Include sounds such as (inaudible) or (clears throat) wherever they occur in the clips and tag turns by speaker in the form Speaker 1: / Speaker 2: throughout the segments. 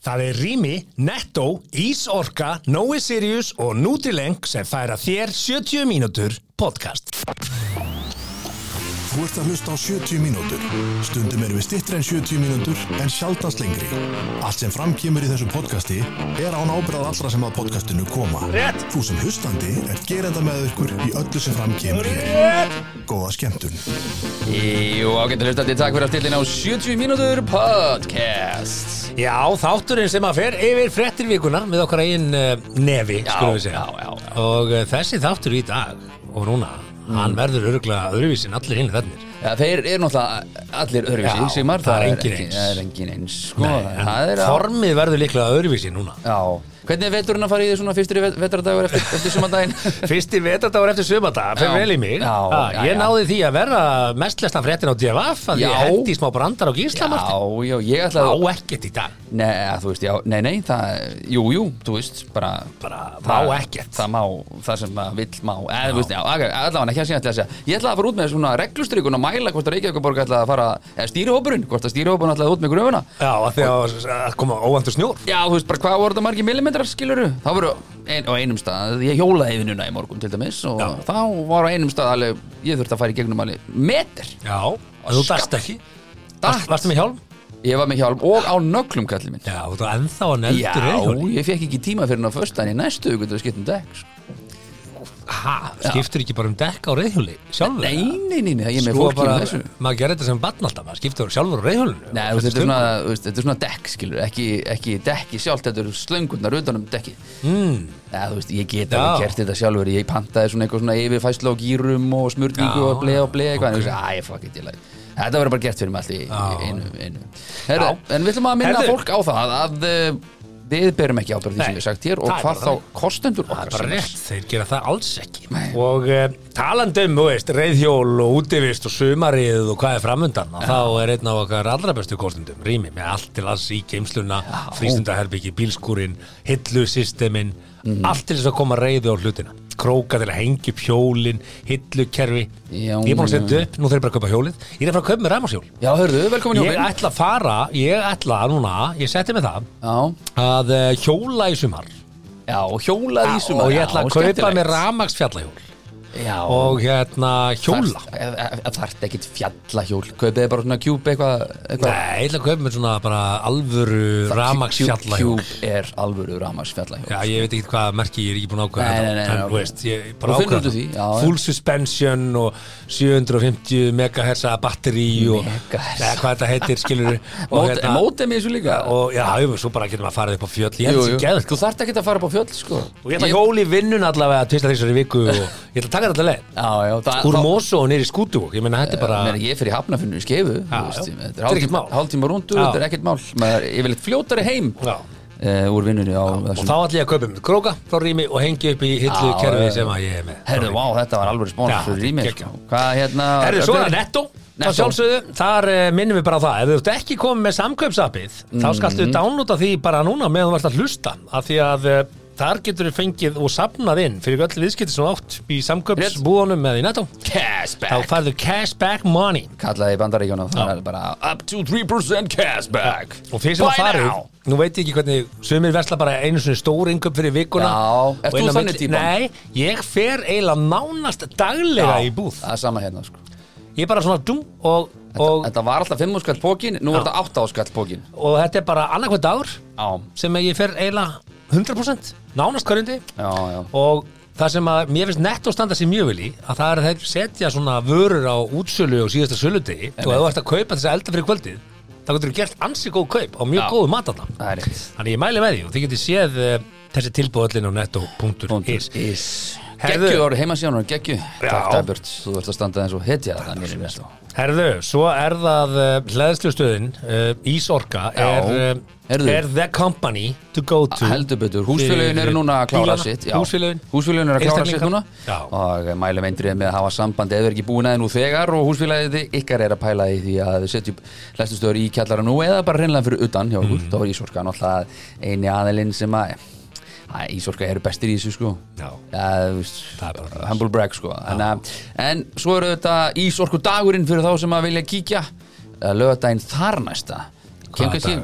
Speaker 1: Það er Rými, Netto, Ísorka, Nói Sirius og Nutrileng sem færa þér 70 mínútur podcast.
Speaker 2: Þú ert að hlusta á 70 mínútur. Stundum erum við stittri en 70 mínútur en sjaldast lengri. Allt sem framkýmur í þessu podcasti er án ábyrðað allra sem að podcastinu koma.
Speaker 1: Rétt.
Speaker 2: Þú sem hlustandi er gerenda með ykkur í öllu sem framkýmur hér. Góða skemmtun.
Speaker 3: Jú, ágættu hlustandi, takk fyrir að stilla inn á 70 mínútur podcast
Speaker 1: Já, þátturinn sem að fer yfir frettir vikunar með okkar eigin uh, nefi, skulum við segja.
Speaker 3: já, já, já.
Speaker 1: Og uh, þessi þáttur í dag og núna, hann verður örgulega öðruvísin allir hinn þennir.
Speaker 3: Já, þeir eru náttúrulega allir öðruvísi,
Speaker 1: Já,
Speaker 3: Sigmar
Speaker 1: það er eins.
Speaker 3: Það er engin eins, sko Það er á
Speaker 1: Formið verður líklega öðruvísi núna.
Speaker 3: Já, hvernig er veturinn að fara í því svona fyrstur vetradagur eftir, (laughs) eftir sumandaginn?
Speaker 1: Fyrsti vetardagur eftir sömata, fyrir
Speaker 3: Já.
Speaker 1: vel í mig.
Speaker 3: Já,
Speaker 1: Ha,
Speaker 3: já,
Speaker 1: ég
Speaker 3: já.
Speaker 1: náði því að verða mestlestan fréttin á DFF, að
Speaker 3: Já.
Speaker 1: ég hendi smá brandar á Gísla
Speaker 3: Já, já, ég
Speaker 1: Á
Speaker 3: ætlaði
Speaker 1: ekkert í dag.
Speaker 3: Nei, þú veist, já, nei, nei, það, jú, jú, þú veist, bara
Speaker 1: Bara má ekkert.
Speaker 3: Það má, það sem maður vill má eða, þú veist, já, allavega ekki að segja að segja Ég ætlaði að fara út með millimetrar, skiluru Það voru ein, á einum stað, ég hjólaði vinnuna í morgun til dæmis og
Speaker 1: Já.
Speaker 3: þá var á einum stað alveg, ég þurfti að fara í gegnum alveg meter
Speaker 1: Já, og þú dast ekki.
Speaker 3: Datt.
Speaker 1: Varst- Varstu með hjálm?
Speaker 3: Ég var með hjálm og á nöglum, kallið minn
Speaker 1: Já, þú ennþá að neldur
Speaker 3: Já,
Speaker 1: reyðhjóli.
Speaker 3: ég fekk ekki tíma fyrir hann á föstudaginn í næstu viku til að skipta um dekk sko.
Speaker 1: Ha, skiptur ekki bara um dekk á reyðhjóli sjálfur?
Speaker 3: Nei, nei, nei, nei, ég er með
Speaker 1: Sko
Speaker 3: fólki
Speaker 1: bara, maður gerir þetta sem barn alltaf, maður skiptur sjálfur á reyðhjólinu.
Speaker 3: Nei, þetta er svona, þetta er svona dekk, skilur, ekki, ekki dekki sjálft, þetta eru slöngurnar utan um dekki
Speaker 1: Mm,
Speaker 3: Já, þú veist, ég get
Speaker 1: Já.
Speaker 3: alveg gert þetta sjálfur, ég pantaði svona eitthvað svona yfirfæslu á gýrum og
Speaker 1: Já,
Speaker 3: og bleið og bleið eitthvað,
Speaker 1: ok.
Speaker 3: en þú veist, æ, fuck it, ég læg Þetta verður bara gert fyrir mig allt í, einu, einu. Herru,
Speaker 1: Já.
Speaker 3: en við ætlum að minna fólk á það að uh, við berum ekki ábyrð því
Speaker 1: Nei,
Speaker 3: sem við sagt hér og hvað þá kostendur
Speaker 1: það er
Speaker 3: okkar
Speaker 1: bara rétt, þeir gera það alls ekki.
Speaker 3: Nei.
Speaker 1: Og uh, talandum, reyðhjól og útivist og sumarið og hvað er framundan, og þá er einn af okkar allra bestu kostendum, rými, með allt til alls í geimsluna, frístundaherbyggi, bílskúrin, hillusystemin,
Speaker 3: Mhm.
Speaker 1: allt til þess að koma reyði á hlutina. Króka til að hengja upp hjólin, hillukerfi.
Speaker 3: Já,
Speaker 1: Ég er búin að setja upp, nú þarf ég bara að kaupa hjólið. Ég er að fara að kaupa með ræmarsjól.
Speaker 3: Já, hörðu, velkomin
Speaker 1: Ég
Speaker 3: Jófinn
Speaker 1: ætla að fara, ég ætla núna, ég setti mig það,
Speaker 3: Já,
Speaker 1: að uh, hjóla í sumar.
Speaker 3: já, og hjólað í sumar
Speaker 1: og ég
Speaker 3: já,
Speaker 1: ætla að kaupa
Speaker 3: skemmtilegt.
Speaker 1: mér ramagsfjallahjól
Speaker 3: Já,
Speaker 1: og hérna hjóla.
Speaker 3: Það þarf ekkit fjallahjól. Kaupið þið bara svona kjúb eitthvað eitthva.
Speaker 1: Nei, ég ætla að kaupa mér svona bara alvöru ramagsfjallahjól
Speaker 3: Kjúb er alvöru ramagsfjallahjól
Speaker 1: Já, ég veit ekki hvað merki ég er ekki búin að ákvæða
Speaker 3: Nei, nei, nei, ok.
Speaker 1: þú veist,
Speaker 3: Þú finnur úr því, já, já.
Speaker 1: Full suspension og 750 megahertz batteri og
Speaker 3: Megahertz.
Speaker 1: eða hvað þetta heitir, skilur (laughs)
Speaker 3: Mót, Mótið mér svo líka?
Speaker 1: Og já, jú, svo bara getum við að fara upp á fjöll.
Speaker 3: Þú þarft ekki að fara upp á fjöll sko.
Speaker 1: Taka þetta leið
Speaker 3: það,
Speaker 1: úr
Speaker 3: þá-
Speaker 1: Mosó og í skútu ég meina þetta er bara
Speaker 3: Meina, Ég fyrir hafnafinu í skefu. Þetta
Speaker 1: er
Speaker 3: hálftíma rúndu
Speaker 1: Já.
Speaker 3: Þetta er ekkert mál Maður er yfirleitt fljótari heim
Speaker 1: Já.
Speaker 3: uh, Úr vinnunni á
Speaker 1: og þá ætla ég að kaupa mér króka frá rými og hengja upp í hillu kerfi sem að ég er með
Speaker 3: Herðu, vá, þetta var alveg í mig
Speaker 1: geggjað.
Speaker 3: sko. Hvað hérna
Speaker 1: Herðu, svo er það netto þá sjálfsögðu, þar uh, minnum við bara á það ef þú ert ekki komið með samkaupsappið þá skaltu
Speaker 3: Mhm.
Speaker 1: downloada því bara núna meðan þú ert að hlusta af því að uh, þar getur þú fengið og safnað inn fyrir öll viðskipti sem átt í samkaupsbúðunum eða í netto þá
Speaker 3: Cashback
Speaker 1: færðu cashback money.
Speaker 3: Kallaði í bandaríkjónum Það er bara Up to 3% cashback.
Speaker 1: Og fyrir sem að
Speaker 3: now.
Speaker 1: nú veit ég ekki hvernig sumir versla bara einu svona stór inköp fyrir vikuna
Speaker 3: Já,
Speaker 1: Og
Speaker 3: þú þannig típan?
Speaker 1: Nei, ég fer eiginlega nánast daglega í búð.
Speaker 3: Það er sama hérna sko.
Speaker 1: Ég er bara svona dum og, og,
Speaker 3: Þetta var alltaf 5 skall pókin Nú er
Speaker 1: Já.
Speaker 3: þetta 8 skall pókin
Speaker 1: og þetta er bara annarkvæmt
Speaker 3: Já,
Speaker 1: sem ég fer eiginlega 100% nánast
Speaker 3: já
Speaker 1: og það sem að mér finnst netto standa sér mjög vel í að það er að þeir setja svona vörur á útsölu og síðasta söludegi og ef þú ert að kaupa þess að elda fyrir kvöldið þá getur þú gert ansi góð kaup á mjög
Speaker 3: Já.
Speaker 1: góðu
Speaker 3: er rétt.
Speaker 1: Þannig ég mæli með því og þið getur séð uh, þessi tilbúðallin á netto.is
Speaker 3: Is
Speaker 1: Herðu.
Speaker 3: Geggju ári heimasjónur, geggju
Speaker 1: Já.
Speaker 3: Takk Dagbjörn, þú ert að standa eins og hetja
Speaker 1: Herðu, svo er það uh, hlæðslustöðin uh, Ísorka er,
Speaker 3: Heyrðu.
Speaker 1: er the company to go to
Speaker 3: Heldur betur, húsfélögin eru núna að klára sitt.
Speaker 1: Húsfélögin
Speaker 3: eru að klára sitt núna. Og mælum eindrið með að hafa samband Eða ekki búin aðeins nú þegar Og húsfélagið ykkar er að pæla í því að þið setjum Læstustöður í kjallara nú Eða bara reynlega fyrir utan hjá okkur
Speaker 1: Mm.
Speaker 3: Þá er Ísorka náttúrulega eini aðilinn sem að Ísorka eru bestir í þessu sko
Speaker 1: Já. Það er bara
Speaker 3: Humble brag sko en, en svo eru þetta Ísorku dagurinn fyrir þá sem að vilja kíkja Lögadaginn þar næsta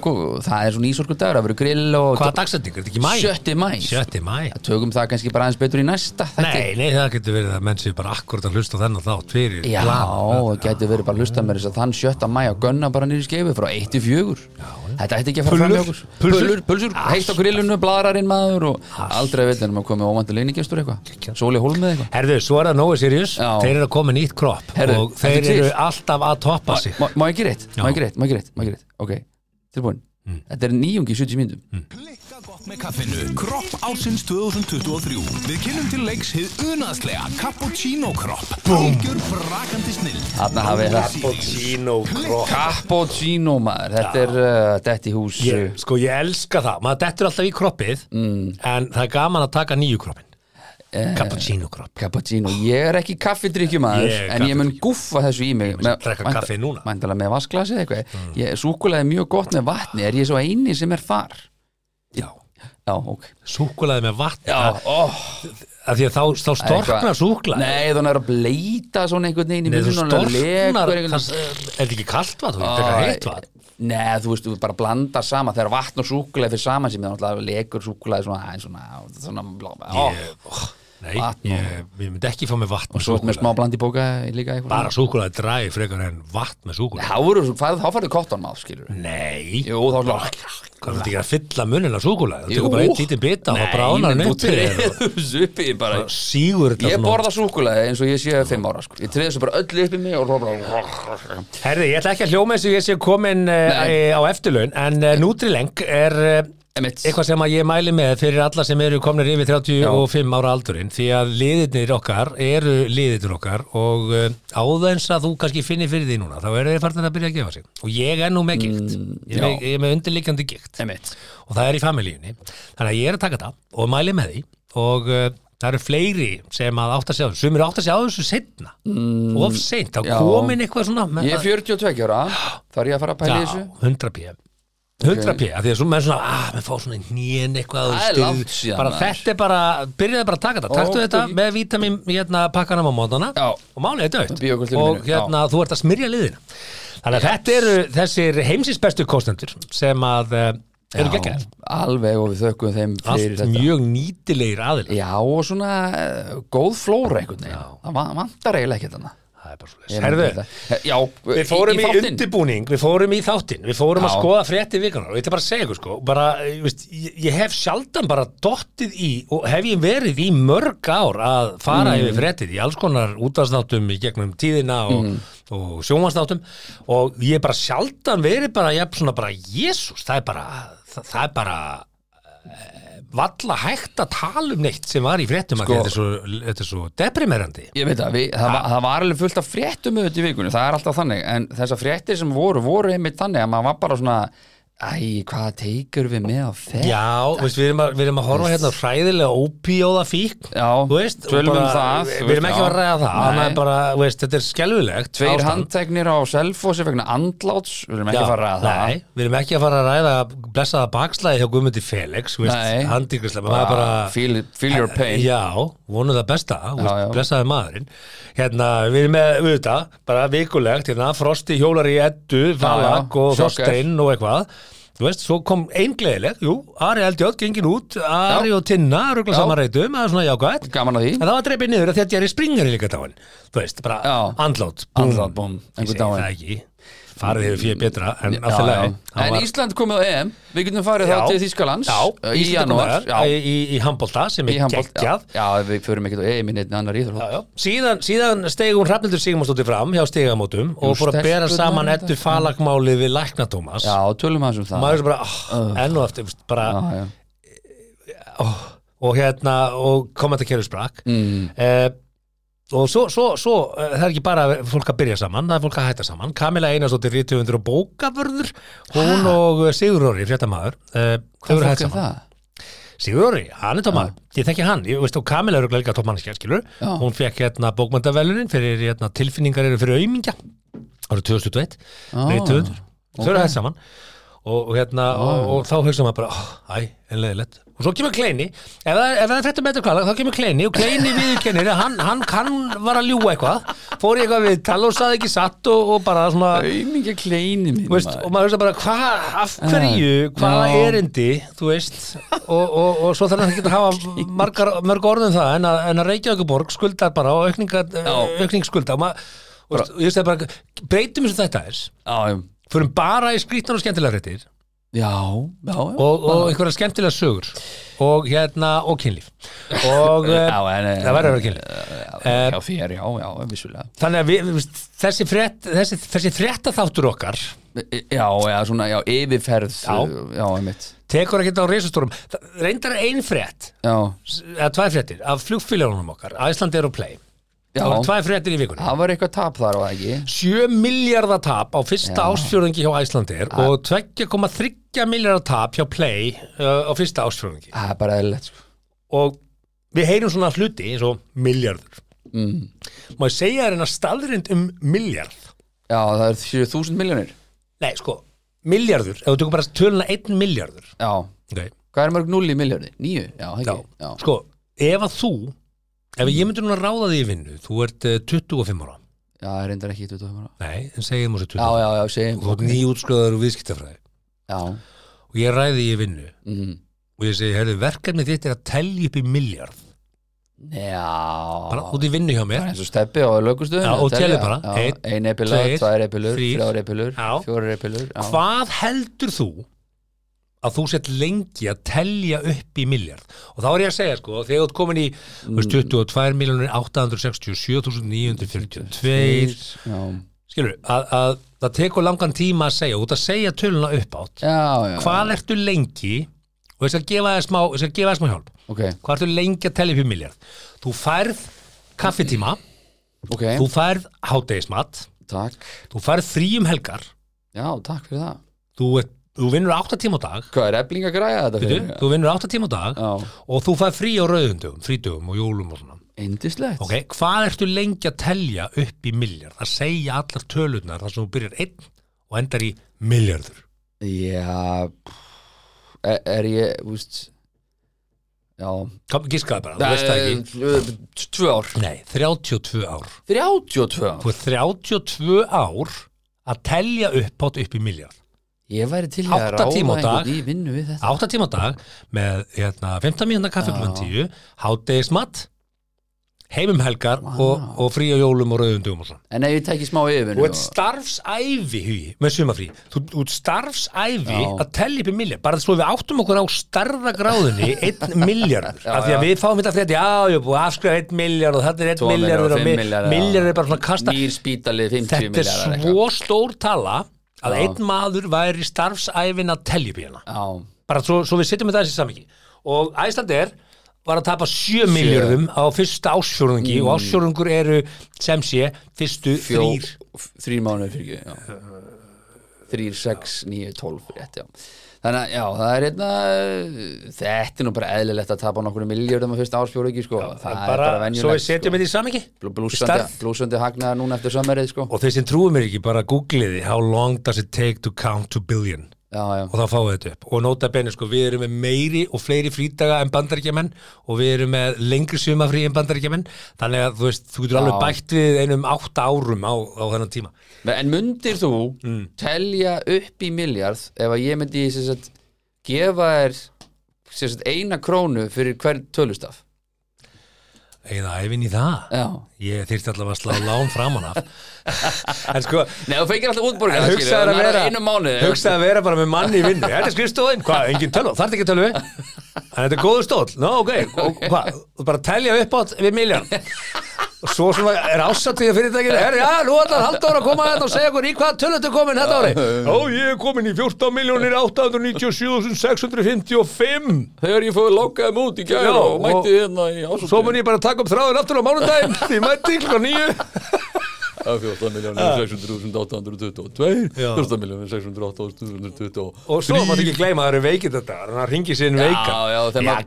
Speaker 3: gó- það er svona ísorku dagur, það verður grill og
Speaker 1: Hvaða dagsending, er þetta ekki mæ?
Speaker 3: 7. mæ
Speaker 1: 7. mæ
Speaker 3: Tökum það kannski bara aðeins betur í næsta.
Speaker 1: Nei, nei, það getur verið að menn séu bara akkurat að hlusta þennan þátt fyrir
Speaker 3: Já, það getur verið bara að hlusta með þess að þann 7. mæ að gunna bara nýri skeifu frá 1 til 4 Þetta ætti ekki að fara fram hjá okkur.
Speaker 1: Pulsur.
Speaker 3: Pulsur, heitt á grillinu, bladrarinn maður og aldrei að veit en maður komið óvandu leinigestur eitthvað Sóli hólmið eitthvað?
Speaker 1: Herðu, svo er það Nói Sirius,
Speaker 3: Já.
Speaker 1: þeir eru að koma nýtt kropp
Speaker 3: Herðu,
Speaker 1: og þeir eru alltaf að toppa sig.
Speaker 3: Má- ekki reitt, má ekki reitt, má ekki reitt, Ok, tilbúin. Þetta er nýjungi í 70 mínútum.
Speaker 2: Klikka gott með kaffinu. Kropp ásins 2023 Við kynnum til leiks hið unaðslega Cappuccino kropp. Algjör brakandi snill
Speaker 3: Þarna hafið það
Speaker 1: Cappuccino kropp.
Speaker 3: Cappuccino maður, þetta er uh, Þetta í hús
Speaker 1: ég, Sko, ég elska það, maður dettur alltaf í kroppið
Speaker 3: Mm.
Speaker 1: en það er gaman að taka nýju kroppin.
Speaker 3: Eh.
Speaker 1: Cappuccino kropp.
Speaker 3: Cappuccino, ég er ekki kaffidrykkjumaður
Speaker 1: Ég er
Speaker 3: en ég mun guffa þessu í mig
Speaker 1: mun drekka kaffi núna. Mm.
Speaker 3: Mæntalega með vaskglasi eða eitthvað. Ég Súkulega er mjög gott með vatni. Er ég svo eini sem er þar?
Speaker 1: Já,
Speaker 3: Já, ok.
Speaker 1: Súkulaði með vatn
Speaker 3: Já,
Speaker 1: af því að þá, þá storknar súkulaði
Speaker 3: Nei, þannig er að bleita svona einhvern veginn
Speaker 1: Nei, þú storknar
Speaker 3: einhvern
Speaker 1: það, Er þetta ekki kalt vatn? Þú ekki heitt vatn.
Speaker 3: Nei, þú veist, þú bara blandar saman þegar vatn og súkulega fyrir saman sem er náttúrulega lekur súkulega svona, svona, svona, svona ó,
Speaker 1: Ég- Nei, ég, ég myndi ekki fá með vatn
Speaker 3: og svo með smá blandi bóka líka eitthvað
Speaker 1: Bara súkulaði dræði frekar en vatn með súkulaði
Speaker 3: Þá færðu kottan maður, skilur
Speaker 1: Nei,
Speaker 3: Jú, þá slá
Speaker 1: hvað er ekki að fylla munin af súkulaði? Þú tekur bara eitt lítið bita og (laughs) það bránar sígur þetta
Speaker 3: Ég borða súkulega eins og ég sé fimm ára sko. Ég treði þessu bara öll upp í mig
Speaker 1: Herði, ég ætla ekki að hljóma eins og ég sé komin uh, á eftirlaun en uh, Nutrileng er
Speaker 3: Emitt.
Speaker 1: Eitthvað sem að ég mæli með fyrir alla sem eru komnir yfir 35 ára aldurinn því að liðirnir okkar eru liðirnir okkar og uh, áðeins að þú kannski finnir fyrir því núna þá eru þeir farnir að byrja að gefa sig. Og ég er nú með gikt. Ég, er
Speaker 3: Mm,
Speaker 1: með- ég er með undirliggjandi gikt.
Speaker 3: Emitt
Speaker 1: og það er í familíunni. Þannig að ég er að taka það og mæli með því. Og uh, það eru fleiri sem að átt að þessu. Sem eru átt að sjá þessu setna mm, of seint, þá komin eitthvað svona með
Speaker 3: Ég er 42 ára. (gasps) Þar ég að fara að pæla í þessu?
Speaker 1: Já, 100 p 100 p, af því að svo með svona ah, með fá svona hnén eitthvað
Speaker 3: Það er
Speaker 1: stuð.
Speaker 3: langt síðan,
Speaker 1: bara
Speaker 3: maður.
Speaker 1: þetta er bara, byrjaði bara að taka þetta. Taktu
Speaker 3: Ó,
Speaker 1: þetta með vítamin hérna pakkanum á mótana
Speaker 3: Já.
Speaker 1: og málið er dött
Speaker 3: Bíókvöldinu
Speaker 1: og
Speaker 3: mínu,
Speaker 1: hérna þú ert að smyrja liðina. Þannig að þetta eru þessir heimsins bestu kostendur sem að uh, eru geggjær
Speaker 3: Alveg og við þökkum þeim fyrir
Speaker 1: allt
Speaker 3: þetta.
Speaker 1: mjög nýtilegir aðil
Speaker 3: Já, og svona uh, góð flóra einhvern veginn. Það va- vantar eiginlega ekki þetta
Speaker 1: það er bara svo
Speaker 3: Ég
Speaker 1: Herðu.
Speaker 3: Já,
Speaker 1: Við fórum í,
Speaker 3: þáttinn.
Speaker 1: undirbúning, við fórum í þáttinn, við fórum að
Speaker 3: Já.
Speaker 1: skoða frétti vikunar og ég ætla bara að segja ykkur sko, bara, ég, veist, ég, ég hef sjaldan bara dottið í og hef ég verið í mörg ár að fara
Speaker 3: Mm.
Speaker 1: yfir fréttið í alls konar útvarsnáttum í gegnum tíðina og,
Speaker 3: Mm.
Speaker 1: og sjónvarsnáttum og ég hef bara sjaldan verið bara, ég hef svona bara, jésús, það er bara, það, það er bara eh, valla hægt að tala um neitt sem var í fréttum
Speaker 3: Sko-
Speaker 1: þetta, er svo, þetta er svo deprimerandi.
Speaker 3: Ég veit að við, það, var, það var alveg fullt af fréttum auðvitað í vikunni, það er alltaf þannig en þessar fréttir sem voru, voru einmitt þannig að maður var bara svona Æ, hvað teikur við með á þetta?
Speaker 1: Já, veist, við, erum að, við erum að horfa hérna á hræðilega ópíóða fík
Speaker 3: Já,
Speaker 1: veist,
Speaker 3: tölum um
Speaker 1: bara-
Speaker 3: það,
Speaker 1: við erum ekki að
Speaker 3: já.
Speaker 1: ræða það þannig að bara, veist, þetta er skelfilegt
Speaker 3: Tveir
Speaker 1: ástand.
Speaker 3: handteknir á selfossi vegna andláts, við erum ekki að fara að ræða það
Speaker 1: Nei, við erum ekki að fara að ræða blessaða bakslæði hjá Guðmundi Felix veist, handíkrislega maður er bara
Speaker 3: feel, feel your pain
Speaker 1: Já, vonu það besta,
Speaker 3: Já,
Speaker 1: veist,
Speaker 3: já.
Speaker 1: blessaði maðurinn Hérna, við erum með, við þetta, bara vikulegt hérna, Frosti hjólar í Eddu,
Speaker 3: já,
Speaker 1: og
Speaker 3: sjokker.
Speaker 1: Þorsteinn og eitthvað Þú veist, svo kom einn gleðileg, jú, Ari Eldjótt gengin út, Ari og Tinna ruggla
Speaker 3: Já.
Speaker 1: saman reytum, það er svona jákvætt.
Speaker 3: Gaman að því.
Speaker 1: En það var dreipið niður að því að Jerry Springer er líka dáin Þú veist, bara
Speaker 3: Já.
Speaker 1: andlát
Speaker 3: Andlát, búm,
Speaker 1: Ég
Speaker 3: einhver
Speaker 1: segi það ekki Farið hefur fyrir betra, en
Speaker 3: Já,
Speaker 1: alltaf
Speaker 3: já.
Speaker 1: leið
Speaker 3: En Ísland komið á EM. Við getum farið þá til Þýskalands
Speaker 1: Já,
Speaker 3: uh, í janúar. Já,
Speaker 1: í, í, í handbolta sem er geggjað.
Speaker 3: Já, já, við förum ekkert á EM í neitt annar íþrótt.
Speaker 1: Já, já. Síðan, síðan steg hún Hrafnildur Sigmarsdóttir fram hjá stigamótum og fór að bera saman ettu falagmálið við Lækna Tómas.
Speaker 3: Já, tölum hans um það.
Speaker 1: Maður er bara, oh, enn og aftur bara,
Speaker 3: Já, já.
Speaker 1: og hérna og kommentarkerfi sprakk. Mm. Og svo, svo, svo eh, það er ekki bara fólk að byrja saman það er fólk að hætta saman, Kamila Einarsdóttir rítufundur og bókavörður, hún og Sigur Róri, fréttamaður uh, þau
Speaker 3: Hvað
Speaker 1: eru hætt
Speaker 3: er
Speaker 1: saman.
Speaker 3: það?
Speaker 1: Sigur Róri, hann er tómaður, ég þekki hann ég veist og Kamila eru líka tómannskja, skilur
Speaker 3: Já.
Speaker 1: hún fekk hérna bókmöndavelunin fyrir hérna, tilfinningar eru fyrir aumingja árið 2021
Speaker 3: Ah,
Speaker 1: rítufundur, þau eru hætt saman. Og, og hérna, og, og þá hugsa maður bara oh, æ, en leiðilegt og svo kemur Kleini, ef það, ef það er fréttum betur kvala þá kemur Kleini og Kleini viðurkennir að hann, hann kann var að ljúga eitthvað. Fór í eitthvað við tala og saði ekki satt og, og bara svona
Speaker 3: Auðmingja kleini mín
Speaker 1: Veist, og maður hugsa bara, hvað, af hverju hvaða
Speaker 3: Já.
Speaker 1: erindi, þú veist? Og, og, og svo þarf hann ekki að hafa margar, mörg orðum það en að, en að Reykjavíkuborg skuldar bara og aukningar, aukning skulda og maður, og veist, og ég segi bara, breytum eins og þetta er
Speaker 3: Já, já,
Speaker 1: förum bara í skrýtnar og skemmtilega fréttir
Speaker 3: já, já, já.
Speaker 1: og, og einhverja skemmtilega sögur. Og hérna, og kynlíf. Og (laughs) eh,
Speaker 3: Já, en, eh,
Speaker 1: það verður að vera kynlíf. Eh,
Speaker 3: Já, þér, já, já, vissulega.
Speaker 1: þannig að við, við þessi frétt þessi, þessi fréttaþáttur okkar
Speaker 3: Já, já, svona, já, yfirferð
Speaker 1: Já.
Speaker 3: já, einmitt.
Speaker 1: Tekur ekki á reisastórum reyndar er ein frétt.
Speaker 3: Já,
Speaker 1: eða tvær fréttir af flugfélagunum okkar Iceland Air og Play.
Speaker 3: Já.
Speaker 1: Það var tvær fréttir í vikunni
Speaker 3: það var eitthvað tap þar það ekki
Speaker 1: 7 miljardar tap á fyrsta
Speaker 3: Já.
Speaker 1: ásfjörðingi hjá Icelandair og 2,3 miljardar tap hjá Play uh, á fyrsta ásfjörðingi
Speaker 3: Það er bara eðlilegt sko.
Speaker 1: og við heyrum svona hluti eins og miljardur
Speaker 3: mm.
Speaker 1: maður segja en að staðrind um miljard
Speaker 3: Já, það er 7000 miljónir
Speaker 1: nei sko, miljardur ef þú tökum bara töluna 1 miljardur
Speaker 3: Já,
Speaker 1: okay.
Speaker 3: hvað er mörg 0 í miljóni? 9? Já,
Speaker 1: Já.
Speaker 3: ekki Já,
Speaker 1: sko, ef að þú ef ég myndi núna ráða því í vinnu þú ert uh, 25 ára.
Speaker 3: Já, það er reyndar ekki 25 ára.
Speaker 1: Nei, en segjum þessu 20
Speaker 3: Já, já, já, segjum.
Speaker 1: Þú ert nýjútskóðar og viðskiptafræði.
Speaker 3: Já,
Speaker 1: og ég ræði í vinnu.
Speaker 3: Mm.
Speaker 1: og ég segi, herðu, verkefni þitt er að telja upp í miljard
Speaker 3: já.
Speaker 1: Bara út í vinnu hjá mér.
Speaker 3: Bara eins og steppi á lögustuðum
Speaker 1: Já, og telja. bara. Einn,
Speaker 3: Ein epila,
Speaker 1: tveir,
Speaker 3: tvær epilur, þrjár epilur. Fjórar epilur
Speaker 1: hvað heldur þú að þú sett lengi að telja upp í miljard og þá er ég að segja sko þegar þú ert komin í mm. 22 miljonir 867.942
Speaker 3: Já,
Speaker 1: skilur, að, að það tekur langan tíma að segja, út að segja töluna upp átt hvað ertu lengi og ég skal gefa þér smá, smá hjálp.
Speaker 3: Ok,
Speaker 1: hvað ertu lengi að telja upp í miljard þú færð kaffitíma
Speaker 3: ok,
Speaker 1: þú færð hádegismat
Speaker 3: takk.
Speaker 1: þú færð frí um helgar.
Speaker 3: Já, takk fyrir það.
Speaker 1: Þú, ert, þú vinnur 8 tíma á dag.
Speaker 3: Hvað er ebling að græja þetta fyrir?
Speaker 1: þú vinnur 8 tíma á dag
Speaker 3: Já,
Speaker 1: og þú færð frí á rauðundugum, frídugum og jólum og svona.
Speaker 3: Indislegt
Speaker 1: ok, hvað ertu lengi að telja upp í miljard að segja allar tölurnar þar sem þú byrjar einn og endar í miljardur
Speaker 3: Já er, er ég, úst Já.
Speaker 1: Kom, gískaði bara, þú veist það ekki.
Speaker 3: ekki Tvö ár.
Speaker 1: Nei, 32 ár.
Speaker 3: 32 ár?
Speaker 1: Þú er 32 ár að telja upp átt upp í miljard
Speaker 3: Ég væri til að ráða einhvern í vinnu við þetta.
Speaker 1: 8 tíma á dag með hérna, 15 mínúna kaffi klukkan 10 hádegismat heimum helgar og, og frí á jólum og rauðundum og svona.
Speaker 3: En ef ég tæki smá yfirvinnu
Speaker 1: Þú ert starfsæfi hugi, með sumafrí Þú ert starfsæfi
Speaker 3: Já.
Speaker 1: að tellja upp í miljard bara svo við áttum okkur á starðagráðunni (laughs) einn miljardur
Speaker 3: Já,
Speaker 1: af því að við fáum þetta frétti já, ég er búið að afskrifa einn miljard og þetta er einn
Speaker 3: Tvo milljarðar
Speaker 1: miljardur
Speaker 3: og
Speaker 1: miljard er bara svona að kasta
Speaker 3: Nýr spítalið 50
Speaker 1: þetta er svo stór tala að einn maður væri starfsæfin að telja hana
Speaker 3: Já,
Speaker 1: bara svo, svo við sitjum með þessi samingi og Æslandir var að tapa 7 miljardum á fyrsta ásfjórðungi og ásfjórðungur eru sem sé fyrstu
Speaker 3: Mm. fjó,
Speaker 1: þrýr
Speaker 3: þrýr mánuður fyrir. Þrýr, sex, níu, tólf rétt, já Þannig að, já, það er einna Þetta er nú bara eðlilegt að tapa nokkur miljardum á fyrsta ársfjóru ekki, sko. Það er bara
Speaker 1: svo við
Speaker 3: venjulegt
Speaker 1: setjum
Speaker 3: sko.
Speaker 1: þetta í samingi
Speaker 3: Blúsandi, blúsandi hagnaðar núna eftir sömmerið, sko.
Speaker 1: Og þeir sem trúum mér ekki bara googliði how long does it take to count to billion
Speaker 3: Já, já,
Speaker 1: og þá fáið þetta upp. Og nota benni sko við erum með meiri og fleiri frídaga en bandaríkjaman og við erum með lengri sumafrí en bandaríkjaman þannig að þú veist, þú getur alveg bætt við einum átta árum á, á þennan tíma.
Speaker 3: En myndir þú
Speaker 1: Mm.
Speaker 3: telja upp í miljard ef að ég myndi sagt, gefa þér sagt, eina krónu fyrir hver tölustaf?
Speaker 1: Eða æfin í það.
Speaker 3: Já.
Speaker 1: Ég þyrfti allavega að slá lán framan af (laughs) en sko
Speaker 3: Nei, þú fengir alltaf
Speaker 1: útborgar hugsaði að vera hugsaði að vera bara með manni í vinnu. Þetta er skrifstofin, hvað, engin tölv, þarf ekki tölvi en þetta er góður stól, ná, ok. Og hvað, bara telja upp átt við miljón og svo sem það er ásatt því að fyrirtækinu, herri, já, nú ætlar halvdóra að koma að þetta og segja okkur í hvað tölv þetta er komin þetta ári já, ég er komin í 14.897.655
Speaker 3: þegar ég fóði lókaðum út í gæra og mætti hérna í
Speaker 1: ásóttu
Speaker 3: 14.622 14.628 ah.
Speaker 1: og svo maður ekki gleyma að það eru veikið þetta þannig að ringi sín veika
Speaker 3: já,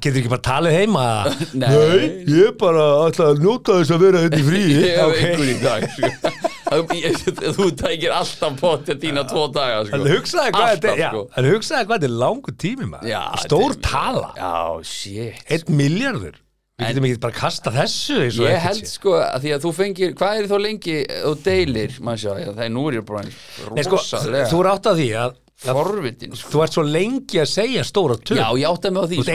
Speaker 1: getur ekki bara talið heima. (laughs)
Speaker 3: Nei,
Speaker 1: ég bara ætla að nota þess að vera þetta í frí (laughs)
Speaker 3: ég hef einhverjum í dag þú tækir alltaf potja tína tvo daga sko.
Speaker 1: en hugsaði hvað þetta er langu tími stór tala. 1 miljardur Við getum ekki bara kasta þessu
Speaker 3: Ég held
Speaker 1: sé.
Speaker 3: sko að því að þú fengir Hvað er þá lengi og deilir sjá, já, það er nú ég bara
Speaker 1: Nei, sko, Þú er átt að því að, að
Speaker 3: forvitin sko.
Speaker 1: þú ert svo lengi að segja stóra töl
Speaker 3: Já, ég átta mig á því
Speaker 1: Þú
Speaker 3: sko.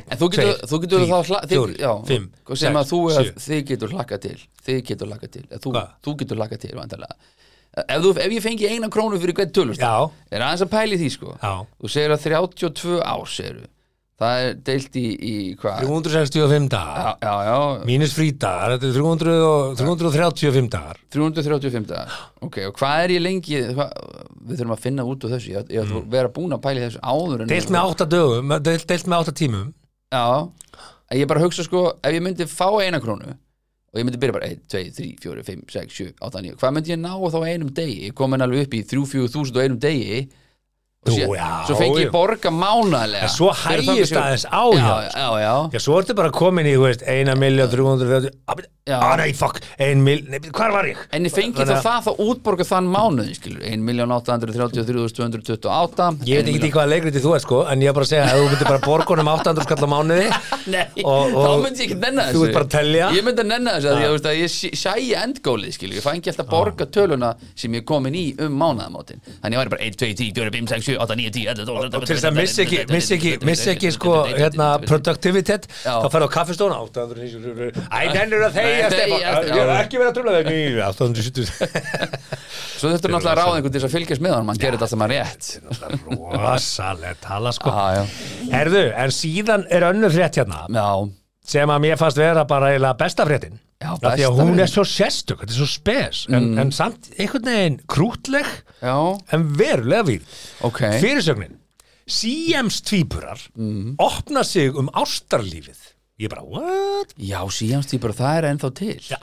Speaker 1: einn
Speaker 3: þú getur,
Speaker 1: tveir,
Speaker 3: þú getur
Speaker 1: þrír,
Speaker 3: þá
Speaker 1: fjórir,
Speaker 3: já,
Speaker 1: fimm,
Speaker 3: sem að
Speaker 1: sex,
Speaker 3: þú
Speaker 1: sjö.
Speaker 3: þið getur hlakka til þið getur hlakka til. Þú, þú getur hlakka til ef, þú, ef ég fengi eina krónu fyrir hvern tölust er aðeins að pæli því sko. Þú segir að 32 ár segir það er deilt í, í hvað?
Speaker 1: 365 dagar.
Speaker 3: Já, já, já,
Speaker 1: Mínus frídagar, þetta er 300 og, 335 dagar.
Speaker 3: 335 dagar. Ok, og hvað er ég lengi hvað, við þurfum að finna út úr þessu. Ég, ég mm. vera búin að pæli þessu áður en
Speaker 1: Deilt með 8 dögum, deilt, deilt með 8 tímum.
Speaker 3: Já, að ég bara hugsa sko ef ég myndi fá eina krónu og ég myndi byrja bara 1, 2, 3, 4, 5, 6, 7, 8, 9 hvað myndi ég ná þá á einum degi? Ég komin alveg upp í 3-4 þúsund á einum degi
Speaker 1: Jú,
Speaker 3: sé,
Speaker 1: já,
Speaker 3: svo fengi ég borga mánaðlega
Speaker 1: En svo hægist aðeins á
Speaker 3: já, já, já,
Speaker 1: Já, svo ertu bara komin í, þú veist, 1 miljón 330
Speaker 3: Já.
Speaker 1: Ah, nei, fuck, 1 miljón, nei, hvar var ég?
Speaker 3: en ég fengi þá
Speaker 1: að-
Speaker 3: það þá útborga þann mánuði skilur 1.833.228
Speaker 1: Ég veit ekki í hvaða leikriti þú ert sko En ég er bara að segja að þú myndir bara borga honum 800 skall á mánuði (laughs)
Speaker 3: Nei, þá
Speaker 1: og
Speaker 3: myndi ég ekki nenna
Speaker 1: þú
Speaker 3: þessu.
Speaker 1: ert bara að telja.
Speaker 3: Ég myndi að nenna þessu að ég, veist, að ég sæi endgólið Ég fæ ekki alltaf borga töluna sem ég er komin í um mánaðamótin Þannig ég væri bara 1, 2, 10, 4, 5, 6, 7, 8, 9, 10, 11, 12
Speaker 1: Og til þess að missi ekki, missi ekki, missi ekki sko, hérna, productivitet. Þá færðu á kaffestóna 890 Æ, nennur að þegja,
Speaker 3: Nei,
Speaker 1: Stefán Ég er
Speaker 3: já.
Speaker 1: ekki verið að trúla þig 870
Speaker 3: Svo þurftur náttúrulega að ráða einhvern til þess að fylgjast með hann Mann gerir þetta alltaf maður rétt
Speaker 1: Rosalega tala sko Herðu, en síðan er önnur frétt hérna sem að mér fannst vera bara besta fréttin
Speaker 3: Já,
Speaker 1: Af því
Speaker 3: besta
Speaker 1: að hún er svo sérstök, þetta er svo spes en, en samt einhvern veginn krútleg
Speaker 3: já,
Speaker 1: en verulega við
Speaker 3: ok.
Speaker 1: Fyrirsögnin. Siams tvíburar opna sig um ástarlífið. Ég bara, what?
Speaker 3: Já, síðanstýpur, það er ennþá til.
Speaker 1: Já.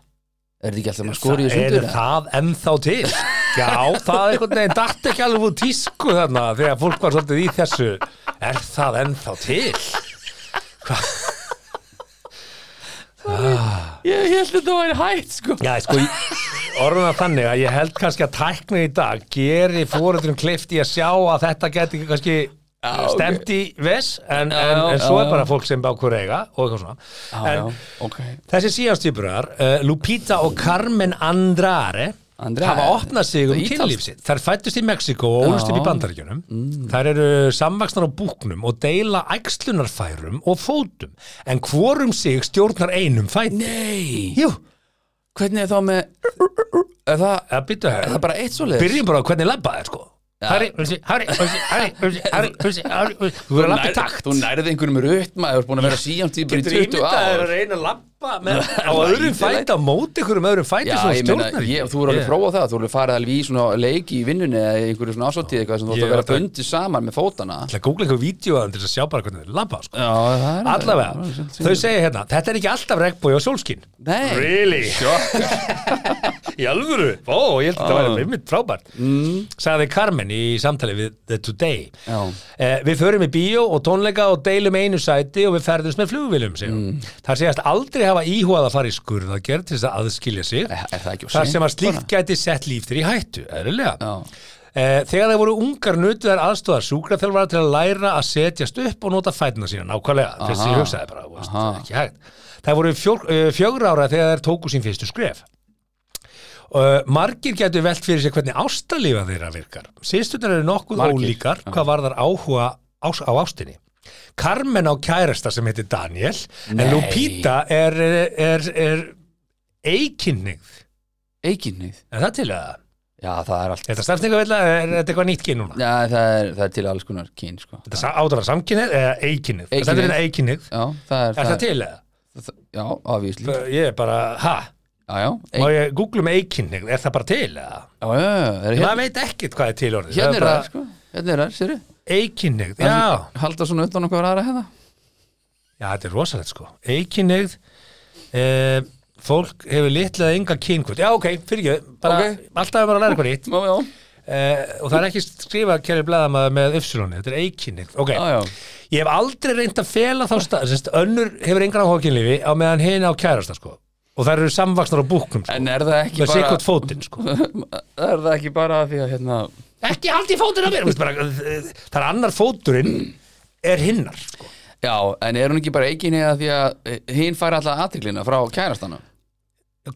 Speaker 3: Er þetta ekki alltaf maður skori í
Speaker 1: er
Speaker 3: sundur?
Speaker 1: það ennþá til? Já, það er einhvern veginn datt ekki alveg úr tísku þarna þegar fólk var svolítið í þessu. Er það ennþá til
Speaker 3: Ég held að þetta væri hægt, sko.
Speaker 1: Já, sko, orðuna þannig að ég held kannski að tækna í dag geri fóruðurum kleift í að sjá að þetta geti kannski
Speaker 3: Já,
Speaker 1: stemt í ves en,
Speaker 3: Já,
Speaker 1: en,
Speaker 3: já,
Speaker 1: en svo
Speaker 3: já,
Speaker 1: er bara fólk sem bákur eiga og eitthvað svona. En
Speaker 3: já, ok.
Speaker 1: þessi síðanstýpurar uh, Lupita og Carmen Andrare
Speaker 3: Andrade.
Speaker 1: hafa opnað sig um
Speaker 3: Það er ítalskt.
Speaker 1: kynlíf sitt þær fættust í Mexiko og ólust upp í
Speaker 3: Já. Mm.
Speaker 1: bandaríkjunum þær eru samvaksnar á búknum og deila æxlunarfærum og fótum en hvorum sig stjórnar einum fæti
Speaker 3: Nei,
Speaker 1: Jú,
Speaker 3: hvernig er þá með Er það, er það bara eitt svo leið?
Speaker 1: byrjum bara á hvernig labba er sko. Harry, Harry, Harry, Harry, Þú verður að labba í takt.
Speaker 3: Þú nærið einhverjum rutma Þú ert búin að vera síðanstýpur í
Speaker 1: Getur
Speaker 3: 20
Speaker 1: ímyndað þér
Speaker 3: ár.
Speaker 1: að reyna að með, (laughs) á öðrum fæti á móti einhverjum öðrum
Speaker 3: ég, þú voru alveg að prófa það, þú voru farið alveg í svona leik í vinnunni eða einhverju svona ásóttíð þú
Speaker 1: Ég
Speaker 3: að vera bundið saman með fótana
Speaker 1: ætla að googla einhver vídeo að þeim til að sjá bara hvernig þeir labba sko.
Speaker 3: Það er
Speaker 1: Allavega, þau segja hérna Þetta er ekki alltaf regnbói og sólskinn? Í alvöru? Ó, ég held að þetta væri einmitt frábært. Mm. Sagði Carmen í samtali við The Today. Eh, Við förum í bíó og tónleika og deilum einu sæti og við ferðumst með flugvilum mm. Það segast aldrei hafa íhugað að fara í skurðagerð til þess að aðskilja sig.
Speaker 3: Er, er það
Speaker 1: Þar sem að slíkt gæti sett líf þér í hættu, eðlilega.
Speaker 3: Já.
Speaker 1: Eh, Þegar þeir voru ungar nutu þær aðstóðar sjúkraþjálfara til að læra að setjast upp og nota fætna sína nákvæmlega. Þess að ég hugsaði bara, það er ekki hægt. Það voru uh, fjögur ára þegar þeir tóku sín fyrstu skref uh, Margir getur velt fyrir sig hvernig ástalífa þeirra virkar Sýstunar eru nokkuð
Speaker 3: Margir,
Speaker 1: ólíkar hvað varðar áhuga ás, á ástinni Carmen á kærasta sem heitir Daniel
Speaker 3: Nei.
Speaker 1: en Lupita er, er, er, er eikinnið
Speaker 3: Eikinnið
Speaker 1: Er það til að
Speaker 3: Já, það er allt
Speaker 1: er þetta eitthvað nýtt kyn núna?
Speaker 3: Já, það er, það er til alls konar kyn, sko
Speaker 1: átt að vera samkynnið eða eikinnið?
Speaker 3: Eikinnið.
Speaker 1: Er eikinnið.
Speaker 3: Já, það er,
Speaker 1: Er það til eða?
Speaker 3: það- Já, afvísli
Speaker 1: Ég er bara, ha?
Speaker 3: Já,
Speaker 1: Má
Speaker 3: Eik-
Speaker 1: ég googla um eikinnið? Er það bara til
Speaker 3: já, já, já, er hérna,
Speaker 1: veit ekkert hvað er til orðið.
Speaker 3: hérna er það, sko Hérna er það, sérðu
Speaker 1: Eikinnið, já.
Speaker 3: Halda svona utan okkur aðra hérna
Speaker 1: Já, þetta er rosalegt sko. Eikinnið, eh, fólk hefur litlega enga kynkvöld. Já, ok, fyrir ekki, bara,
Speaker 3: Ok.
Speaker 1: alltaf er bara að læra eitthvað nýtt.
Speaker 3: Já, já,
Speaker 1: Eh, og það er ekki skrifað kæri blæðamaður með uppsulunni, þetta er eikinnið. Ok,
Speaker 3: já, já
Speaker 1: ég hef aldrei reynd að fela þá stað, önnur hefur engan áhuga kynlífi á meðan hinn á kærasta sko. Og þær eru samvaksnar á búknum sko.
Speaker 3: En er það ekki
Speaker 1: með
Speaker 3: bara
Speaker 1: fótinn sko. (laughs)
Speaker 3: Er það ekki bara því að hérna
Speaker 1: ekki haldi fótinn mér veist, bara, það er annar fóturinn er hinnar sko.
Speaker 3: Já, en er hún ekki bara eiginni að því að hinn fær alltaf aðtiklina frá kærastanum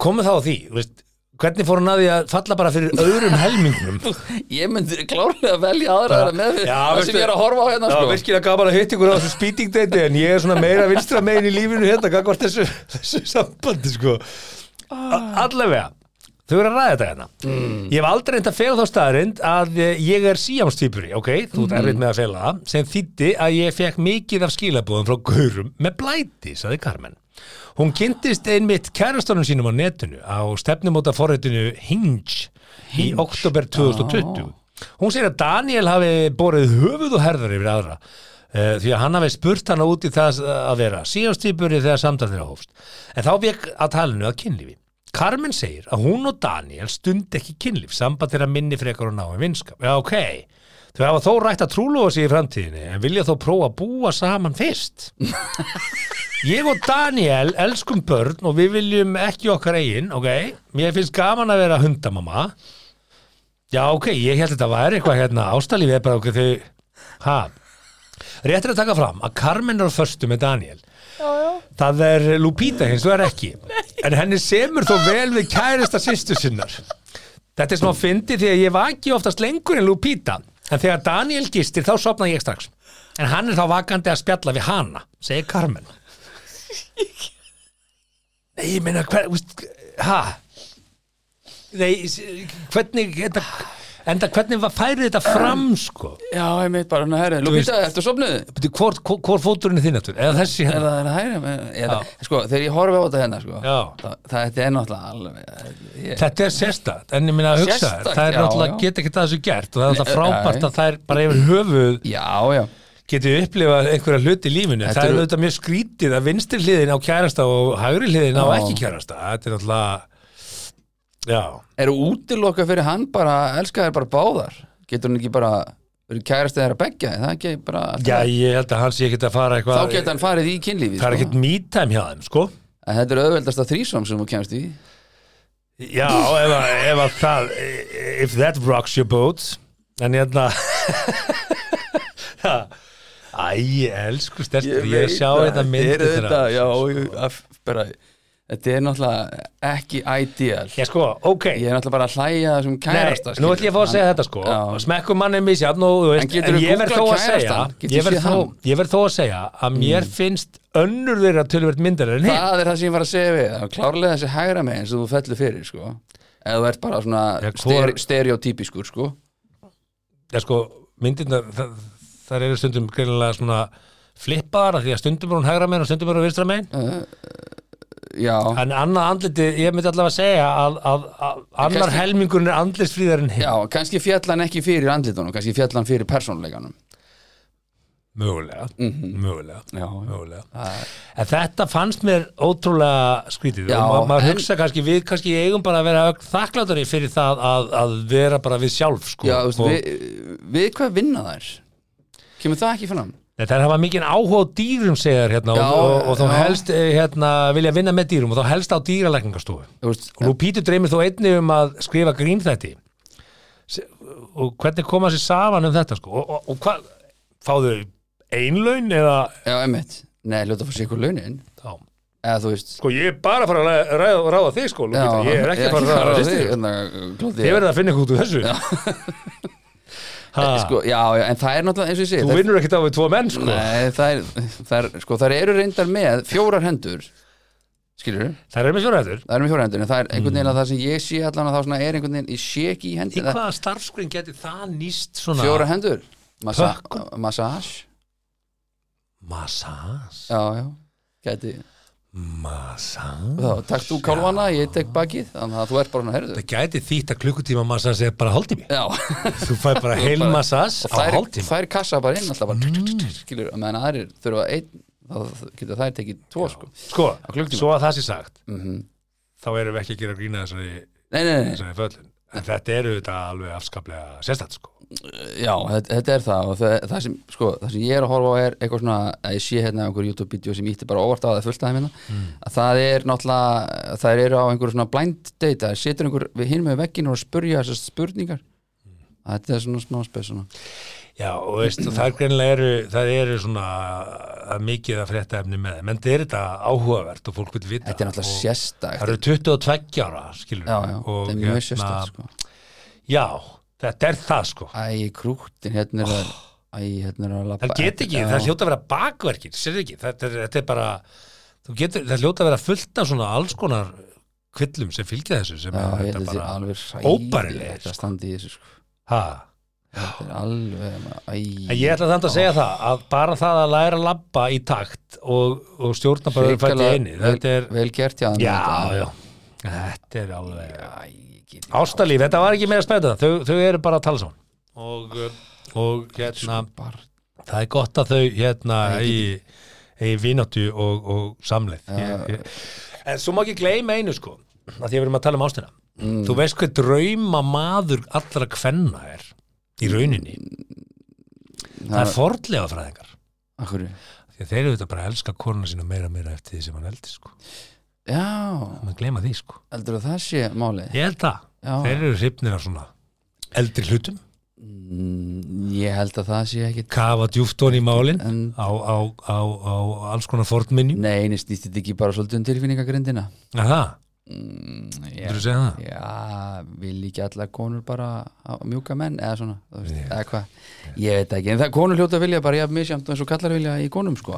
Speaker 1: komið þá því veist, hvernig fór hann að því að falla bara fyrir öðrum helmingnum? (laughs)
Speaker 3: Ég myndi klárlega velja aðra þeirra með
Speaker 1: Já,
Speaker 3: það sem ég er að horfa á hérna
Speaker 1: Já,
Speaker 3: sko.
Speaker 1: virkilega gaman að hitta ykkur á þessu speeding date en ég er svona meira vinstra megin í lífinu hérna gagvart þessu, þessu sambandi sko. Allavega þau eru að ræða þetta hérna. Ég hef aldrei reynd að fela þá staðarind að ég er síjámstýpuri, ok, þú ert erfitt með að fela það sem þýtti að ég fekk mikið af skilabúðum frá gaurum með blæti saði Carmen hún kynntist einmitt kærastónum sínum á netinu á stefnumóta forritinu Hinge, í oktober 2020 hún segir að Daniel hafi borið höfuð og herðar yfir aðra uh, því að hann hafi spurt hana út í það að vera síjámstýpuri þegar samtal þeirra hófst en þá vek að talinu að kynlífi Carmen segir að hún og Daniel stund ekki kynlíf, samband þeirra minni frekar og náum vinskap. Já, ok. Þau hafa þó rætt að trúlóa sig í framtíðinni en vilja þó prófa að búa saman fyrst. (laughs) Ég og Daniel elskum börn og við viljum ekki okkar eigin, ok? Mér finnst gaman að vera hundamamma. Já, ok, ég held að þetta væri eitthvað hérna ástalífið er bara okkur þau, ha? Rétt er að taka fram að Carmen er á förstu með Daniel. Það er Lupita hins vegar ekki (laughs) En henni semur þó vel við kærista sýstu sinnar Þetta er smá fyndi því að ég vaki oftast lengur en Lupita En þegar Daniel gistir þá sopna ég strax En hann er þá vakandi að spjalla við hana Segir Carmen Nei, ég meina ha? Nei, hvernig þetta, Enda hvernig var færið þetta fram sko
Speaker 3: Já, ég meit bara, hérna, herri, Lupita, ertu sopnuð?
Speaker 1: Hvor, fóturinn er þinn aftur? Eða þessi hérna?
Speaker 3: það, er hægri? Eða, sko, þegar ég horfi á þetta hérna, sko það, það þetta er náttúrulega alveg ég,
Speaker 1: Þetta er sérstakt, en ég minna að hugsa þér, það er náttúrulega
Speaker 3: já.
Speaker 1: get ekki það þessu gert og það er náttúrulega
Speaker 3: Nei,
Speaker 1: frábært
Speaker 3: nei.
Speaker 1: að það er bara yfir höfuð
Speaker 3: Já, já
Speaker 1: getið upplifað einhverja hluti í lífinu?
Speaker 3: Þetta
Speaker 1: það er auðvitað mjög skrítið að vinstri hliðin á kærasta og hægri hliðin á ekki kærasta. Þetta er náttúrulega já,
Speaker 3: Eru útiloka fyrir hann bara, elska þér bara báðar? Getur hann ekki bara verið kærast þeirra beggja, er það ekki bara
Speaker 1: já, ég held að hans sé ekki að fara
Speaker 3: Þá
Speaker 1: eitthvað
Speaker 3: geta hann farið í kynlífi
Speaker 1: það er
Speaker 3: sko.
Speaker 1: ekkert me-time hjá þeim, sko.
Speaker 3: En þetta er auðveldasta þrísom sem þú kemst í.
Speaker 1: Já, ef að, ef að það if that rocks your boat. En hérna (laughs) já Æ, ég elsku stelpur, ég, ég sjá þetta myndir
Speaker 3: þetta,
Speaker 1: þeirra.
Speaker 3: já, ég- að- bara, Þetta er náttúrulega ekki ideal
Speaker 1: Já, sko, ok
Speaker 3: Ég er náttúrulega bara að hlæja þessum
Speaker 1: Nei,
Speaker 3: kærasta
Speaker 1: nú ætlum ég að fá að segja þetta sko. Smekkum og þú veist,
Speaker 3: En
Speaker 1: ég verð þó að segja ég verð þó?
Speaker 3: Mm.
Speaker 1: að segja að mér finnst önnur þeirra tölvöld myndar en hinn
Speaker 3: Það er það sem ég var að segja við er klárlega þessi hægra megin sem þú fellur fyrir sko. Eða þú ert bara svona stereotypiskur sko.
Speaker 1: Já, sko, myndirnar það eru stundum greinilega svona flippaðar því að stundum er hún hægra megin og stundum er hún vinstra megin.
Speaker 3: Já,
Speaker 1: en annað andliti, ég myndi allavega að segja að, að, að annar
Speaker 3: kannski-
Speaker 1: helmingurinn er andlitsfríðar en hinn.
Speaker 3: Já, kannski fjallan ekki fyrir andlitunum Kannski fjallan fyrir persónleikanum
Speaker 1: mögulega,
Speaker 3: Mhm.
Speaker 1: mögulega
Speaker 3: Já,
Speaker 1: mögulega. En þetta fannst mér ótrúlega skrítið.
Speaker 3: Já,
Speaker 1: og ma maður
Speaker 3: en-
Speaker 1: hugsa kannski við kannski eigum bara að vera ögn þakklátari fyrir það að, að vera bara við sjálf sko.
Speaker 3: Já,
Speaker 1: og
Speaker 3: við, við hvað vinna þær? Kemur það ekki fram?
Speaker 1: Nei, það hafa mikið áhuga á dýrum segjar hérna
Speaker 3: Já,
Speaker 1: og, og, og þá
Speaker 3: já.
Speaker 1: helst eh, hérna, vilja vinna með dýrum og þá helst á
Speaker 3: veist,
Speaker 1: og nú Pítur dreymir þó einni um að skrifa grínþætti. Se- og hvernig koma sér saman um þetta sko? Og, og, hvað, fáðu einlaun eða?
Speaker 3: Já, emmitt Nei, hljóta að sér ykkur launin.
Speaker 1: Þá
Speaker 3: Eða
Speaker 1: Sko ég er bara að fara að ræða, ræða, ráða þig sko, Lúpíta, ég er ekki að fara að ráða
Speaker 3: þig. hérna,
Speaker 1: Þið verður að finna eitthvað út úr þessu (laughs)
Speaker 3: sko, já, já, en það er náttúrulega eins og ég segi
Speaker 1: Þú
Speaker 3: það-
Speaker 1: vinnur ekkert á við tvo menn sko.
Speaker 3: Nei, það er, það er, sko, það eru reyndar með fjórar hendur Skilur
Speaker 1: Það er með fjóra hættur
Speaker 3: Það er með fjórar hendur, en það er einhvern veginn að það sem ég sé allan að þá svona er einhvern veginn, ég sé ekki í
Speaker 1: Í
Speaker 3: hendina
Speaker 1: hvaða starfskrin geti það nýst svona
Speaker 3: Fjórar hendur? Massage.
Speaker 1: Massage?
Speaker 3: Já, já, gæti
Speaker 1: Massage?
Speaker 3: Þá, takk þú kálvana, ég tek bakið Þannig að þú ert bara hann að herðu
Speaker 1: Það gæti þýtt að klukkutíma massage er bara hálftími.
Speaker 3: Já,
Speaker 1: Þú fær bara (laughs) heil
Speaker 3: og
Speaker 1: á
Speaker 3: þær,
Speaker 1: hálftíma.
Speaker 3: þær kassa bara inn alltaf skilur, meðan aðrir þurfa einn þá geta þær tekið tvo sko
Speaker 1: Sko, svo að það sé sagt
Speaker 3: Mhm.
Speaker 1: þá erum við ekki að gera grína þessari, þessari föllun en þetta eru þetta alveg afskaplega sérstætt sko
Speaker 3: Já, þetta, þetta er það og það, það, sem, sko, það sem ég er að horfa á er eitthvað svona að ég sé hérna einhver YouTube-vídeó sem ítti bara óvart á það fullt aðeins minna að það er náttúrulega, það eru á einhverju svona blind date, það situr einhver við hinn með vegginu og spurja þessar spurningar. Þetta er svona smá spes svona.
Speaker 1: Já, og veist, og það greinilega eru, það eru svona er mikið að frétta efni með en þetta er þetta áhugavert og fólk vil vita
Speaker 3: er
Speaker 1: og Það eru 22 ára, skilur
Speaker 3: Já, já, er mjög sérstakt sko.
Speaker 1: Já, þetta er það sko.
Speaker 3: Æ, krúktin, hérna er það Æ, hérna er að lappa
Speaker 1: Það get ekki, það hljóta að vera bakverkir sér ekki, þetta er, þetta er bara getur, það hljóta að vera fullt af svona alls konar kvillum sem fylgja þessu sem
Speaker 3: Já,
Speaker 1: er þetta
Speaker 3: er
Speaker 1: bara
Speaker 3: alveg
Speaker 1: óbærilegir,
Speaker 3: Þetta
Speaker 1: sko.
Speaker 3: standi í þessu sko.
Speaker 1: Ha.
Speaker 3: Þetta er alveg Æ,
Speaker 1: En ég ætla þannig að segja það að bara það að læra að labba í takt og, og stjórna bara fætti
Speaker 3: Hrikalega
Speaker 1: eini
Speaker 3: vel,
Speaker 1: þetta er,
Speaker 3: vel gert, já
Speaker 1: já, já. Þetta er alveg
Speaker 3: Æ, ekki
Speaker 1: ástalíf, þetta var ekki meira spæta þau, þau eru bara að tala saman. Og, uh, og hérna það er gott að þau hérna í, í vináttu og, og samleið. Ég, ég, en svo má ekki gleyma einu sko að því að við erum að tala um ástina.
Speaker 3: Mm.
Speaker 1: þú veist hvað drauma maður allra kvenna er í rauninni? Það er fordlega fræðingar
Speaker 3: Akkur,
Speaker 1: því að þeir eru þetta bara að elska konuna sína meira og meira eftir því sem hann eldi sko maður gleyma því sko?
Speaker 3: Heldur að það sé málið?
Speaker 1: Ég held það,
Speaker 3: Já.
Speaker 1: þeir eru hrifnir af svona eldri hlutum.
Speaker 3: Mm, ég held að það sé ekki
Speaker 1: kafa djúftón í málin
Speaker 3: En-
Speaker 1: á, á, á, á alls konar fornminju
Speaker 3: Nei, einu snýst þetta ekki bara svolítið um tilfinningagrindina.
Speaker 1: Að það,
Speaker 3: mm,
Speaker 1: þú segja það?
Speaker 3: Já, vil ekki allar konur bara mjúka menn eða svona, þú veist, eða hvað? Ég veit ekki, en það konur hljóta að vilja bara jafn misjamt eins og kallar vilja í konum sko.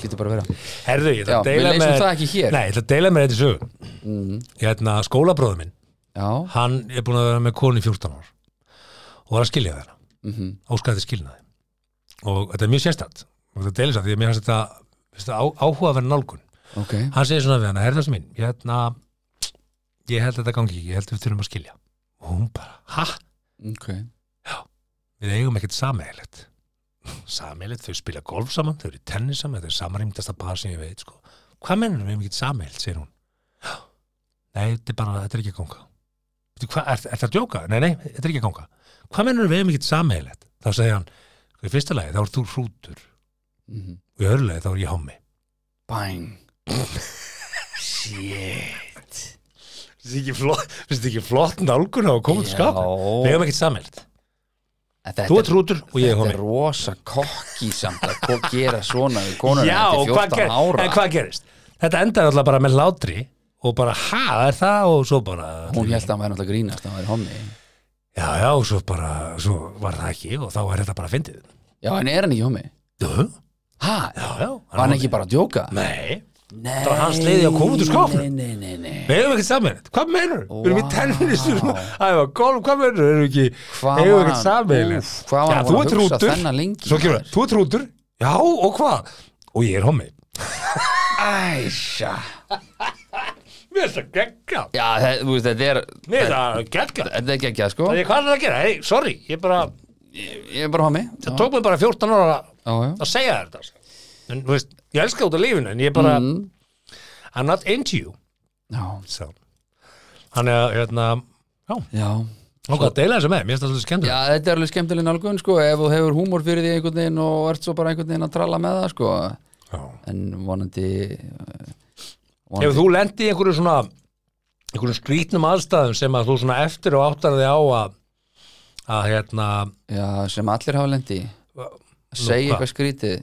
Speaker 3: Hlýtur bara að vera.
Speaker 1: Herðu, ég ætla
Speaker 3: Já,
Speaker 1: að deila með
Speaker 3: það.
Speaker 1: Nei, ég ætla að deila með þetta í sögu.
Speaker 3: Mm,
Speaker 1: Hérna, skólabróður minn,
Speaker 3: Já,
Speaker 1: hann er búin að vera með konu í 14 ár og var að skilja þeirra
Speaker 3: mhm,
Speaker 1: óskæði skilnaði. Og þetta er mjög sérstætt og þetta deilist að ég held að þetta gangi ekki ég held að við þurfum að skilja. Og hún bara, ha,
Speaker 3: Ok,
Speaker 1: við eigum ekkert sameigilegt sameigilegt, þau spila golf saman þau eru tennis saman, þetta er samarýmdasta par sem ég veit sko. hvað mennur við ekkert sameigilegt, segir hún. "Já." nei, þetta er bara, þetta er ekki að ganga. Hvað, er, er það að djóka? Nei, nei, þetta er ekki að ganga. Hvað mennur við eigum ekkert sameigilegt þá segir hann, sko, í fyrsta lagi þá er þú hrútur.
Speaker 3: Mhm.
Speaker 1: Og í öðru lagi þá er ég hommi.
Speaker 3: Bang (laughs) Shit
Speaker 1: finnst þið ekki flott, finnst þið ekki flott nálgun á að koma til skapa? Við eigum ekkert
Speaker 3: þetta
Speaker 1: þú ert hrútur og ég er
Speaker 3: Þetta
Speaker 1: hommi
Speaker 3: er rosa kokki samt að ko- gera svona við konuna
Speaker 1: og hvað,
Speaker 3: 14
Speaker 1: ger,
Speaker 3: ára.
Speaker 1: en hvað gerist? Þetta endar alltaf bara með látri og bara, ha, er það? Og svo bara
Speaker 3: Hún held að hann væri að grínast að hann væri hommi
Speaker 1: Já, já, og svo bara, svo var það ekki og þá er þetta bara fyndið.
Speaker 3: Já, en er hann ekki hommi?
Speaker 1: Já,
Speaker 3: Ha?
Speaker 1: já, já
Speaker 3: Var hann ekki bara að djóka?
Speaker 1: Nei,
Speaker 3: Nei,
Speaker 1: var hans leiði að koma út úr skápnum.
Speaker 3: Nei, nei, nei,
Speaker 1: við hefum ekkert saman? Hvað meinur? Við erum í tennis við erum að golf, hvað meinur? Við erum ekki,
Speaker 3: Hvað
Speaker 1: hefum ekkert
Speaker 3: Úff, Hvað var
Speaker 1: ert
Speaker 3: að hugsa þennan lengi?
Speaker 1: Svo kemur það, þú ert hrútur Já, og hvað? Og ég er hommi.
Speaker 3: Æsja.
Speaker 1: Mér er það geggja
Speaker 3: Já, það, þú veist, þetta er
Speaker 1: Mér er það geggja
Speaker 3: Þetta er að sko.
Speaker 1: Það er hvað er það að gera? Hey, sorry, ég bara
Speaker 3: Ég er bara hommi
Speaker 1: en þú veist, ég elska út af lífinu en ég bara,
Speaker 3: Mm.
Speaker 1: I'm not into you
Speaker 3: Já,
Speaker 1: so. hann er hérna já,
Speaker 3: já
Speaker 1: okkur að deila þessu með, mér finnst það svolítið skemmtilegt
Speaker 3: Já, þetta er alveg skemmtileg nálgun sko ef þú hefur húmor fyrir því einhvern veginn og ert svo bara einhvern veginn að tralla með það sko
Speaker 1: Já.
Speaker 3: en vonandi, eh, vonandi
Speaker 1: hefur þú lendið í einhverju svona einhverjum skrítnum aðstæðum sem að þú svona eftir og áttar þig á að að hérna
Speaker 3: Já, sem allir hafa lendi segja
Speaker 1: hvað?
Speaker 3: eitthvað skrítið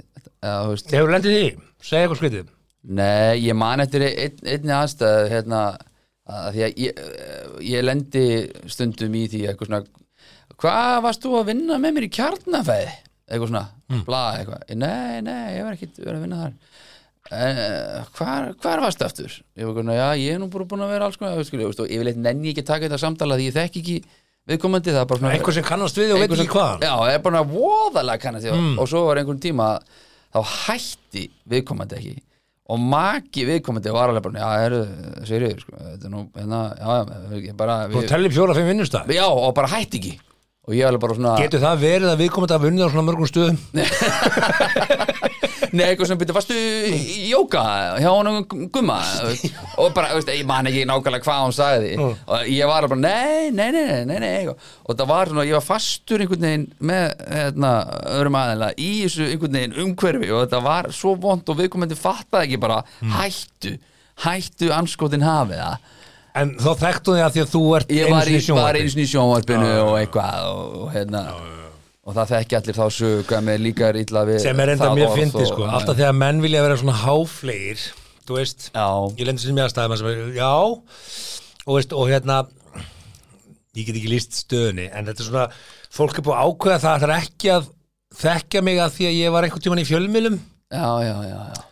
Speaker 1: hefur lendið því, segja eitthvað skrítið
Speaker 3: Nei, ég man eftir ein, einni aðstæð hérna, að því að ég, ég lendi stundum í því eitthvað svona hvað varst þú að vinna með mér í kjarnafæði eitthvað svona,
Speaker 1: Hmm.
Speaker 3: bla eitthvað nei, nei, ég var ekki verið að vinna þar Uh, hvar, hvar varstu aftur? Ég var konar, já, ég er nú búin að vera alls konar, veist, skilju, veist, og yfirleitt nenni ég ekki að taka þetta samtala því ég þekki ekki viðkomandi það er bara svona
Speaker 1: einhver sem kannast við og veit ekki hvaðan
Speaker 3: Já, er bara voðalega kannast mm.
Speaker 1: Mm.
Speaker 3: og svo var einhvern tíma þá hætti viðkomandi ekki. Og maki viðkomandi var alveg bara já, eru, Sigriður, sko, þetta er nú hérna, já, já, bara við,
Speaker 1: tellir fjóra fimm vinnustæð
Speaker 3: já, og bara hætti ekki. Og ég alveg bara svona
Speaker 1: getur það verið að við komum að vinna á svona mörgum stöðum (laughs)
Speaker 3: Nei, eitthvað sem byrja, varstu í jóka hjá honum gumma? Og bara, veist, ég man ekki nákvæmlega hvað hún sagði. Og ég var bara, nei, nei, nei, nei, nei, og það var svona, ég var fastur einhvern veginn með, hérna, öðrum aðeins í þessu einhvern veginn umhverfi. Og þetta var svo vond og viðkomandi fattaði ekki bara, hættu hættu anskotin hafið það.
Speaker 1: En þá þekktu þig að því að þú ert
Speaker 3: ég var, í,
Speaker 1: sinni í
Speaker 3: var sinni í sjónvarpinu og eitthvað og, og hérna og það þekki allir þá sögu með líka illa við
Speaker 1: sem er enda mjög
Speaker 3: orð
Speaker 1: fyndi
Speaker 3: og-
Speaker 1: sko. Alltaf þegar menn vilja vera svona háflegir þú veist,
Speaker 3: Já.
Speaker 1: ég lendi sem ég að staða sem, já, og veist, og hérna ég get ekki líst stöðunni en þetta er svona, fólk er búið að ákveða það það er ekki að þekkja mig að því að ég var einhvern tímann í fjölmilum
Speaker 3: já, já, já, já.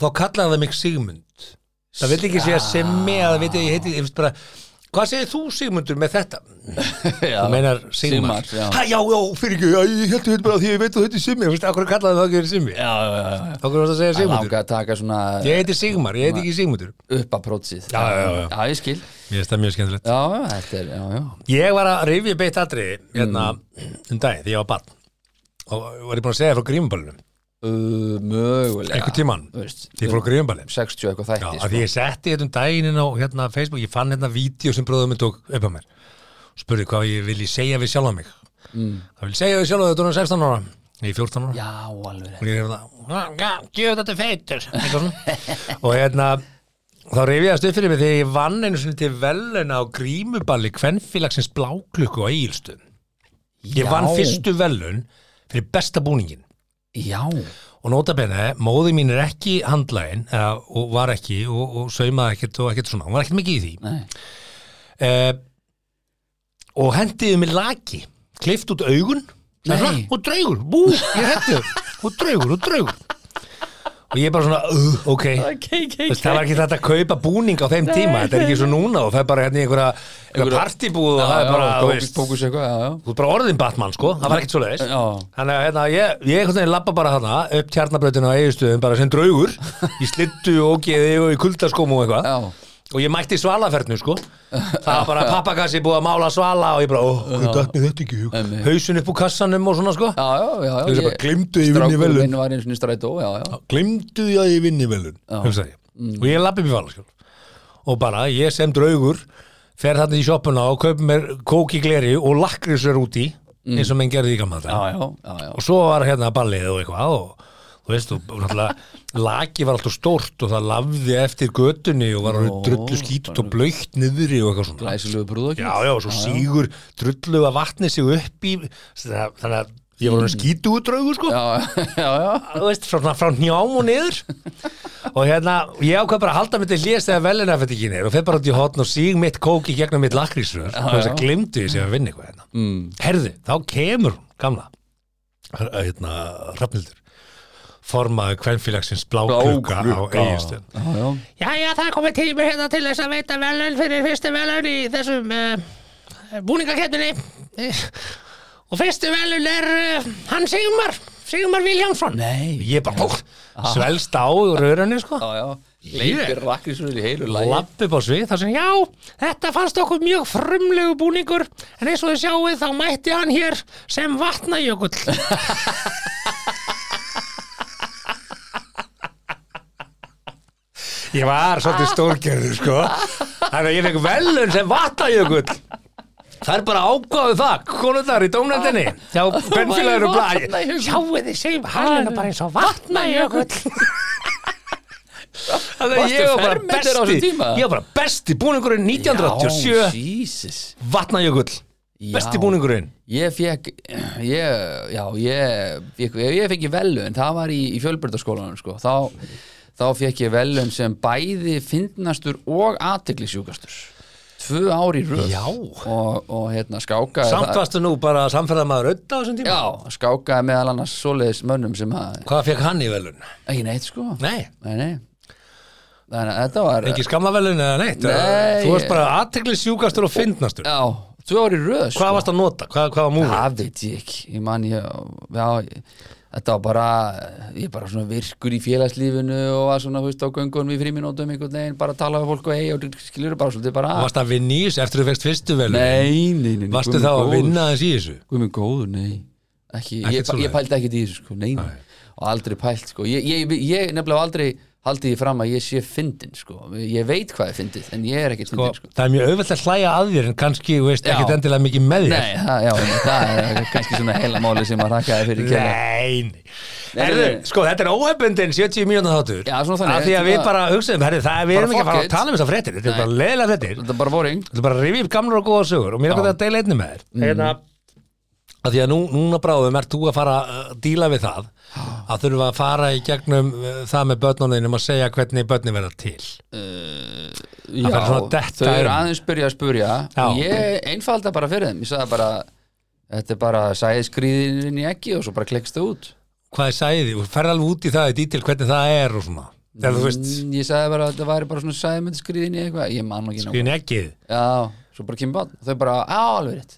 Speaker 1: þá kallaði það mig Sigmund. Það vil ekki segja semmi að það veit ég, heiti, bara hvað segir þú Sigmundur með þetta? (laughs)
Speaker 3: Já.
Speaker 1: þú meinar Sigmar.
Speaker 3: Sigmar, já.
Speaker 1: já, já, fyrir ekki, ég heldur þetta bara því ég veit að þetta er Simmi, þú veist, akkur kallaði það ekki Simmi?
Speaker 3: Já, já, já, já.
Speaker 1: okkur varst að segja Sigmundur?
Speaker 3: langa að taka svona
Speaker 1: Ég heiti Sigmar, ég heiti ekki Sigmundur.
Speaker 3: upp að prótsið.
Speaker 1: Já, já, já.
Speaker 3: já, ég skil.
Speaker 1: Mér finnst það mjög skemmtilegt.
Speaker 3: Já, já, þetta er, já, já.
Speaker 1: Ég var að rifja beitt aðri hérna um dag því ég var barn. Og var ég búin að segja frá grímuballinu
Speaker 3: uh, Mögulega.
Speaker 1: Einhvern
Speaker 3: Þú veist,
Speaker 1: því ég fór á grímuballinu
Speaker 3: 60 eitthvað
Speaker 1: Já,
Speaker 3: þætti
Speaker 1: að
Speaker 3: sko.
Speaker 1: ég setti þetta um daginn inn á hérna, Facebook, ég fann hérna vídeo sem bróðum minn tók upp á mér. Spurði hvað ég vilji segja við sjálfa mig. Mm. Það vil segja við sjálfa þetta er 16 ára. Ég er 14 ára.
Speaker 3: Já, alveg
Speaker 1: og ég er það, já, gjöf þetta feitur. Svona. (laughs) Og hérna þá reyfiðast upp fyrir mig þegar ég vann einu sinni til veluna á grímuballi kvennfélagsins bláklukku á Egilstöðum ég
Speaker 3: Já.
Speaker 1: vann fyrstu velun fyrir besta búningin
Speaker 3: Já,
Speaker 1: og nota bene, móði mín er ekki handlægin eða, og var ekki og, og saumaði ekkert og ekkert svona, hún var ekkert mikið í því.
Speaker 3: Nei.
Speaker 1: Eh, og hendiði mér laki klift út augun og draugur, bú, ég hendiði og draugur og draugur og ég er bara svona, uh, ok. Þess, það var ekki þetta að kaupa búning á þeim tíma. Þetta er ekki svo núna og það er bara hérna í einhverja, einhverja partibúð og það er bara, þú veist,
Speaker 3: Bókus eitthvað, já, já.
Speaker 1: Þú er bara orðin Batman sko, það var ekkert svo leiðis
Speaker 3: Já.
Speaker 1: þannig að hérna, ég, ég einhvern veginn lappa bara hana upp tjarnabrautinu á eiginstöðum bara sem draugur í slittu og ógeði og í kuldaskóm og eitthvað.
Speaker 3: Já,
Speaker 1: og ég mætti svalaferðnu sko. Það var bara (laughs) pappakassi búið að mála svala og ég bara, ó, hvað datt mér þetta ekki hug hausin upp úr kassanum og svona sko.
Speaker 3: Já, já, já, já
Speaker 1: Ég hugsa bara, gleymdu ég vinni velun.
Speaker 3: minn var eins og strætó, já, já.
Speaker 1: Glimtu því að ég vinni velun ég. og ég lappi í valaskjól og bara, ég sem draugur fer þarna í sjoppuna og kaup mér kóki gleri og lakrisur út í eins og menn gerði í
Speaker 3: já.
Speaker 1: Og svo var hérna ballið og eitthvað og þú veist, og náttúrulega laki var alltaf stórt og það lafði eftir götunni og var orðið drullu skítut og blöytt niðri og eitthvað svona.
Speaker 3: Glæsilegu brúðokki
Speaker 1: já, já, og svo sígur drullu að vatni sig upp í þannig að ég var orðin skítu út draugur sko.
Speaker 3: Já, já, já
Speaker 1: þú veist, frá, frá njám og niður. Og hérna, ég ákvað bara að halda mig til hlýðast þegar velina fyrir ekki niður og fer bara út í hotn og síg mitt kók í gegnum mitt lakrísrör. Og þess að glimtu ég sem að vinna eitthvað hérna.
Speaker 3: Mm.
Speaker 1: herði, formaði kvenfélagsins bláklukka á eiginstöð
Speaker 3: Já, já.
Speaker 1: Það er komið tími hérna til þess að veita velun fyrir fyrstu velun í þessum uh, búningakettinni og fyrstu velun er uh, hann Sigmar, Sigmar Viljámsson
Speaker 3: Nei.
Speaker 1: Ég bara, svelst á úr rörunni sko.
Speaker 3: Já, já. Leipir rakrisur í heilu lagi.
Speaker 1: Lapp upp á svið þar sem, já, þetta fannst okkur mjög frumlegu búningur en eins og þið sjáuð þá mætti hann hér sem vatnajökull (laughs) Ég var svolítið stórgerður, sko. Þannig að ég fekk velun sem vatnajökull. Það er bara ákváðu það, konundar í dómnefndinni. Hjá Benfélagur og Blæ. Sjáuð þið segjum, hann er bara eins og vatnajökull. (laughs) Þannig að ég var bara besti? Ég var bara besti búningurinn 1987
Speaker 3: Já, Jesus.
Speaker 1: Vatnajökull. Besti
Speaker 3: Já.
Speaker 1: búningurinn.
Speaker 3: Ég fekk, ég, já, ég, ég, ég fekk ég velun, það var í, í fjölbyrdaskólanum, sko, þá, þá fekk ég velun sem bæði fyndnastur og aðteglisjúkastur. Tvö ár í röð. Og, og hérna, skákaði
Speaker 1: Samt
Speaker 3: það-
Speaker 1: varstu nú bara samferðamaður auðvitað á þessum tíma
Speaker 3: Já, skákaði meðal annars svoleiðis mönnum sem að,
Speaker 1: Hvað fekk hann í velun?
Speaker 3: ekki neitt, sko.
Speaker 1: Nei,
Speaker 3: Nei, nei. Þannig að þetta var,
Speaker 1: ekki skamma velun eða neitt
Speaker 3: Nei.
Speaker 1: Þú varst bara aðteglisjúkastur og fyndnastur
Speaker 3: já, tvö ár í röð, sko.
Speaker 1: Hvað varst að nota? Hvað, hvað var múfið?
Speaker 3: Það veit ég ekki, ég man ég, já, ég, þetta var bara, ég bara svona virkur í félagslífinu og var svona, þú veist, á göngunum í fríminútum einhvern veginn, bara að tala við fólk og eigi og skilur bara svolítið bara,
Speaker 1: Varst að vinna í þessu eftir þú fekst fyrstu velun?
Speaker 3: nei, nei, nei,
Speaker 1: Varstu
Speaker 3: guð
Speaker 1: þá að vinna þess í þessu?
Speaker 3: Guð minn góður, nei, ekki, ég, ég pældi ekkert í þessu, sko, nei, nei. og aldrei pælt sko. ég, ég, ég nefnilega aldrei haldið því fram að ég sé fyndin sko. ég veit hvað er fyndið en ég er ekkert
Speaker 1: sko,
Speaker 3: fyndin sko.
Speaker 1: það er mjög auðvelt að hlæja að þér en kannski, þú veist, ekkert endilega mikið með þér.
Speaker 3: Nei, það, já, það er kannski svona heila máli sem að rakkaði fyrir kjæla
Speaker 1: Nei, nei.
Speaker 3: Nei,
Speaker 1: Herðu, sko, þetta er óhefbundin 70 mínúna þáttur.
Speaker 3: Já, svona þannig,
Speaker 1: Af því að við bara hugsaðum, herri, það er við erum
Speaker 3: Bara
Speaker 1: ekki að fara að tala um þessar fréttir. Þetta er bara leðilega fréttir.
Speaker 3: Þetta er bara boring.
Speaker 1: Þetta er bara upp gamlar og góða sögur og mér er að með því að nú, núna bráðum ert þú að fara að díla við það að þurfa að fara í gegnum uh, það með börnunum að segja hvernig börnin verða til?
Speaker 3: Já,
Speaker 1: að detta
Speaker 3: þau eru
Speaker 1: inn.
Speaker 3: aðeins byrja að spurja.
Speaker 1: Já.
Speaker 3: og ég einfalda bara fyrir þeim. Ég sagði bara, þetta er bara sæði skrýðin í ekki og svo bara klekkst þau út.
Speaker 1: Hvað er sæði, þú ferð alveg út í það í dítil hvernig það er og svona. Þegar
Speaker 3: Mm, ég sagði bara að þetta væri bara svona sæði myndi skrýðin í eitthvað, ég man ekki
Speaker 1: skriðin ekkið
Speaker 3: Já, svo bara kemur bann þau bara, á, alveg rétt.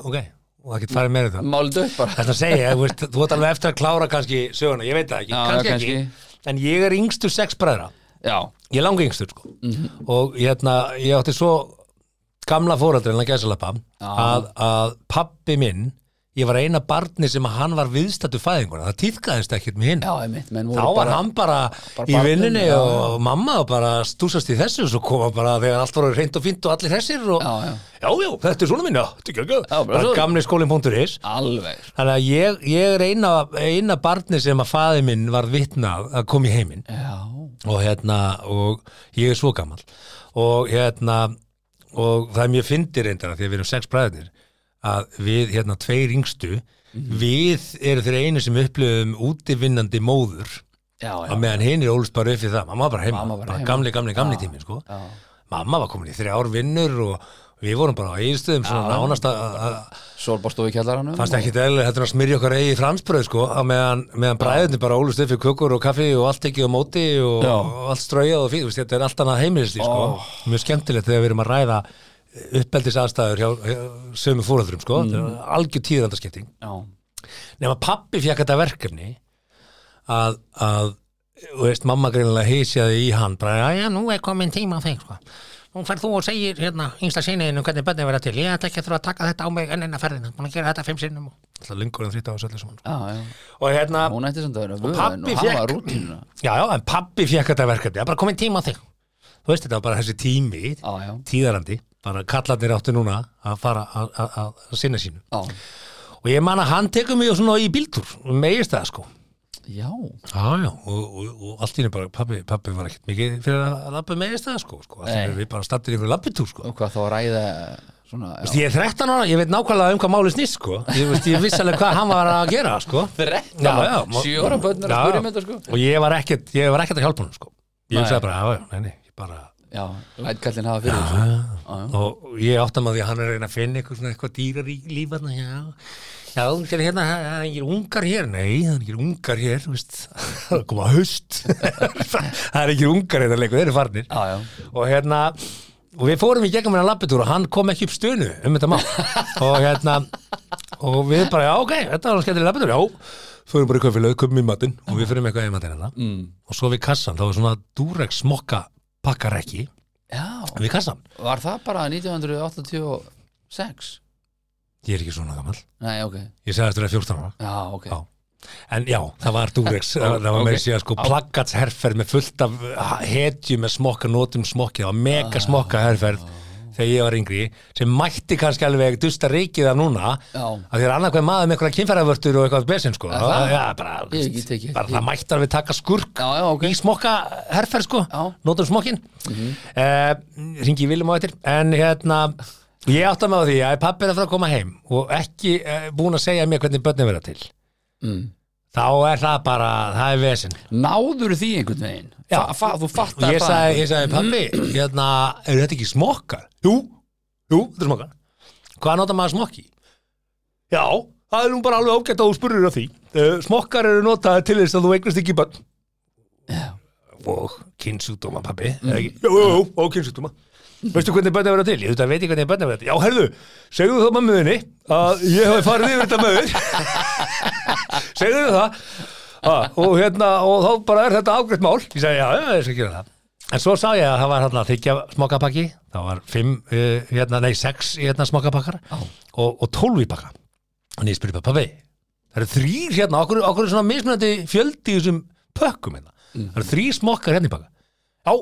Speaker 1: Ok, og það getur farið með þetta
Speaker 3: málið upp bara.
Speaker 1: Þetta segja, þú veist, þú ert alveg eftir að klára kannski söguna, ég veit það ekki,
Speaker 3: Já,
Speaker 1: kannski,
Speaker 3: kannski.
Speaker 1: ekki. En ég er yngstur sex bræðra.
Speaker 3: Já,
Speaker 1: ég er langi yngstur sko.
Speaker 3: Mhm.
Speaker 1: og hérna, ég átti svo gamla fóraldri en að gæsalappa að, að pappi minn ég var eina barni sem að hann var viðstættu fæðinguna, það týðkaðist ekkert með hinn.
Speaker 3: Já, voru
Speaker 1: þá var
Speaker 3: bara,
Speaker 1: hann bara,
Speaker 3: bara
Speaker 1: í vinnunni og mamma og bara stúsast í þessu og svo koma bara þegar allt var reynd og fínt og allir þessir og
Speaker 3: Já, já,
Speaker 1: já, þetta er svona minna þetta er gamli skólinn.is Þannig að ég, ég er eina, eina barni sem að faði minn var vitnað að koma í heiminn. Og hérna, og ég er svo gammal og hérna og það er mjög fyndir af því að við erum sex bræðinir að við, hérna, tveir yngstu við eru þeir einu sem upplöfum útivinnandi móður.
Speaker 3: Já, já.
Speaker 1: að meðan hinn er ólust bara upp við það mamma var bara heima, bara
Speaker 3: heima.
Speaker 1: gamli, gamli, gamli tími sko. mamma var komin í þrjár vinnur og við vorum bara á eiginstöðum svona nánast að,
Speaker 3: í kjallaranum
Speaker 1: fannst ekki þetta er að smyrja okkar eigi fransbröð sko, að meðan, meðan bræðinni bara ólust upp fyrir kökur og kaffi og allt ekki á móti og, og allt strauja og fyrir, þetta er allt annað heimilisti sko. mjög skemmtilegt þegar við erum að ræða uppeldis aðstæður hjá, hjá sömu fóröldrum sko,
Speaker 3: Mm.
Speaker 1: er algjör tíðandaskipting
Speaker 3: Já,
Speaker 1: nema pappi fekk þetta verkefni að, að þú veist, mamma greinilega heisjaði í hann bara, já, já, nú er komin tíma á þeim sko. nú færð þú og segir hérna yngsta sinniðinu hvernig bönni verða til. Ég ætla ekki að þurfa að taka þetta á mig enn enna ferðina búin að gera þetta fimm sinnum og alltaf lengur en þrýta á þessu öllu saman sko.
Speaker 3: já, já.
Speaker 1: Og hérna,
Speaker 3: og
Speaker 1: fékk-
Speaker 3: rútínuna.
Speaker 1: Já, já, en pappi fekk þetta verkefni. Það er bara komin tíma á þig. Þú veist, þetta var bara þessi tími
Speaker 3: Já,
Speaker 1: tíðarandi, bara kallarnir áttu núna að fara að- að að- að sinna sínu
Speaker 3: já
Speaker 1: og ég man að hann tekur mig svona í bíltúr megist það sko
Speaker 3: Já,
Speaker 1: Já, já, og, og, og allt í henni bara, pappi, pappi var ekkert mikið fyrir að lappa með í stað, sko, sko, við bara stattir ykkur lappitúr, sko.
Speaker 3: og hvað þá að ræða svona,
Speaker 1: ég er 13 ára, ég veit nákvæmlega um hvað máli snýst, sko, ég, ég vissi alveg hvað hann var að gera, sko.
Speaker 3: Þrettán
Speaker 1: Já,
Speaker 3: ára?
Speaker 1: já, má-
Speaker 3: Sjö ára að sko.
Speaker 1: Og ég var ekkert, að hjálpa hann, sko. Ég hugsaði bara, já, já, nei, nei, ég bara,
Speaker 3: Já, lætkallin hafa fyrir þessu Já, já.
Speaker 1: og ég áttam að því að hann er að reyna að finna eitthvað svona eitthvað dýrar í lífarna, já. Já, sér hérna, það það er ekki ungar hér, nei, það er ekki ungar hér, þú veist, (laughs) það er koma haust, (laughs) það er ekki ungar hérna leikur, þeir eru farnir. Og hérna og við fórum í gegnum hérna lappitúr og hann kom ekki upp stönu um þetta mál (laughs) og hérna og við bara, já ok, þetta var skemmtileg lappitúr, já fórum bara í kaufélög, köpum í matinn og við fyrir eitthvað í matinn hérna
Speaker 3: mm.
Speaker 1: og svo við kassan, það var svona Durex smokka pakkarekki
Speaker 3: já.
Speaker 1: við kassan,
Speaker 3: Var það bara 1986?
Speaker 1: ég er ekki svona gammal
Speaker 3: Nei, ok.
Speaker 1: Ég segði eftir að 14 ára
Speaker 3: Já, ok.
Speaker 1: Já. en já, það var Durex það (laughs) það var með sér sko plaggatsherferð með fullt af hetju með smokka, notum smokki það var mega smokka herferð þegar ég var yngri, sem mætti kannski alveg dusta reikið af núna
Speaker 3: Já,
Speaker 1: að því er annað hvað maður með eitthvað kynfæravörtur og eitthvað besinn sko
Speaker 3: Er það?
Speaker 1: já, bara,
Speaker 3: Ég ekki tekið
Speaker 1: bara það mætti alveg taka skurk
Speaker 3: já, já, ok
Speaker 1: í smokka herferð sko
Speaker 3: Já.
Speaker 1: notum smokkin mm -hmm. ringi Viljum á eftir en hérna ég átta mig á því að pappi er að fara að koma heim og ekki uh, búin að segja mér hvernig börnin verða til
Speaker 3: mm.
Speaker 1: Þá er það bara, það er vesinn
Speaker 3: Náður því einhvern veginn?
Speaker 1: Já.
Speaker 3: Fa, þú fattar
Speaker 1: ég sagði, ég sagði pappi hérna, eru þetta ekki smokkar? Jú, jú, þetta er smokkar hvað nota maður smokki? Já, það er nú bara alveg ágætt að þú spurður af því uh, smokkar eru notaði til þess að þú eignast ekki börn
Speaker 3: Já.
Speaker 1: og kynnsjúdóma pappi mm. jú, jú, jú, og kynnsjúdóma veistu hvernig börn verða til? Ég veit ekki hvernig börn verða til já, herðu, segðu þá mömmuðinni að ég hafi farið yfir þetta möður (laughs) segðu það. Ha, og hérna og þá bara er þetta ágreitt mál. Ég sagði já, ég skal gera það. En svo sá ég að það var hérna þykja smokkapakki. Það var fimm, uh, hérna, nei, sex hérna, smokkapakkar og, og tólf í pakka. Og ég spurði pabbi Það eru þrýr hérna, okkur, okkur er svona mismunandi fjöldi í þessum pökkum hérna? Það eru þrýr smokkar hérna í pakka. Já,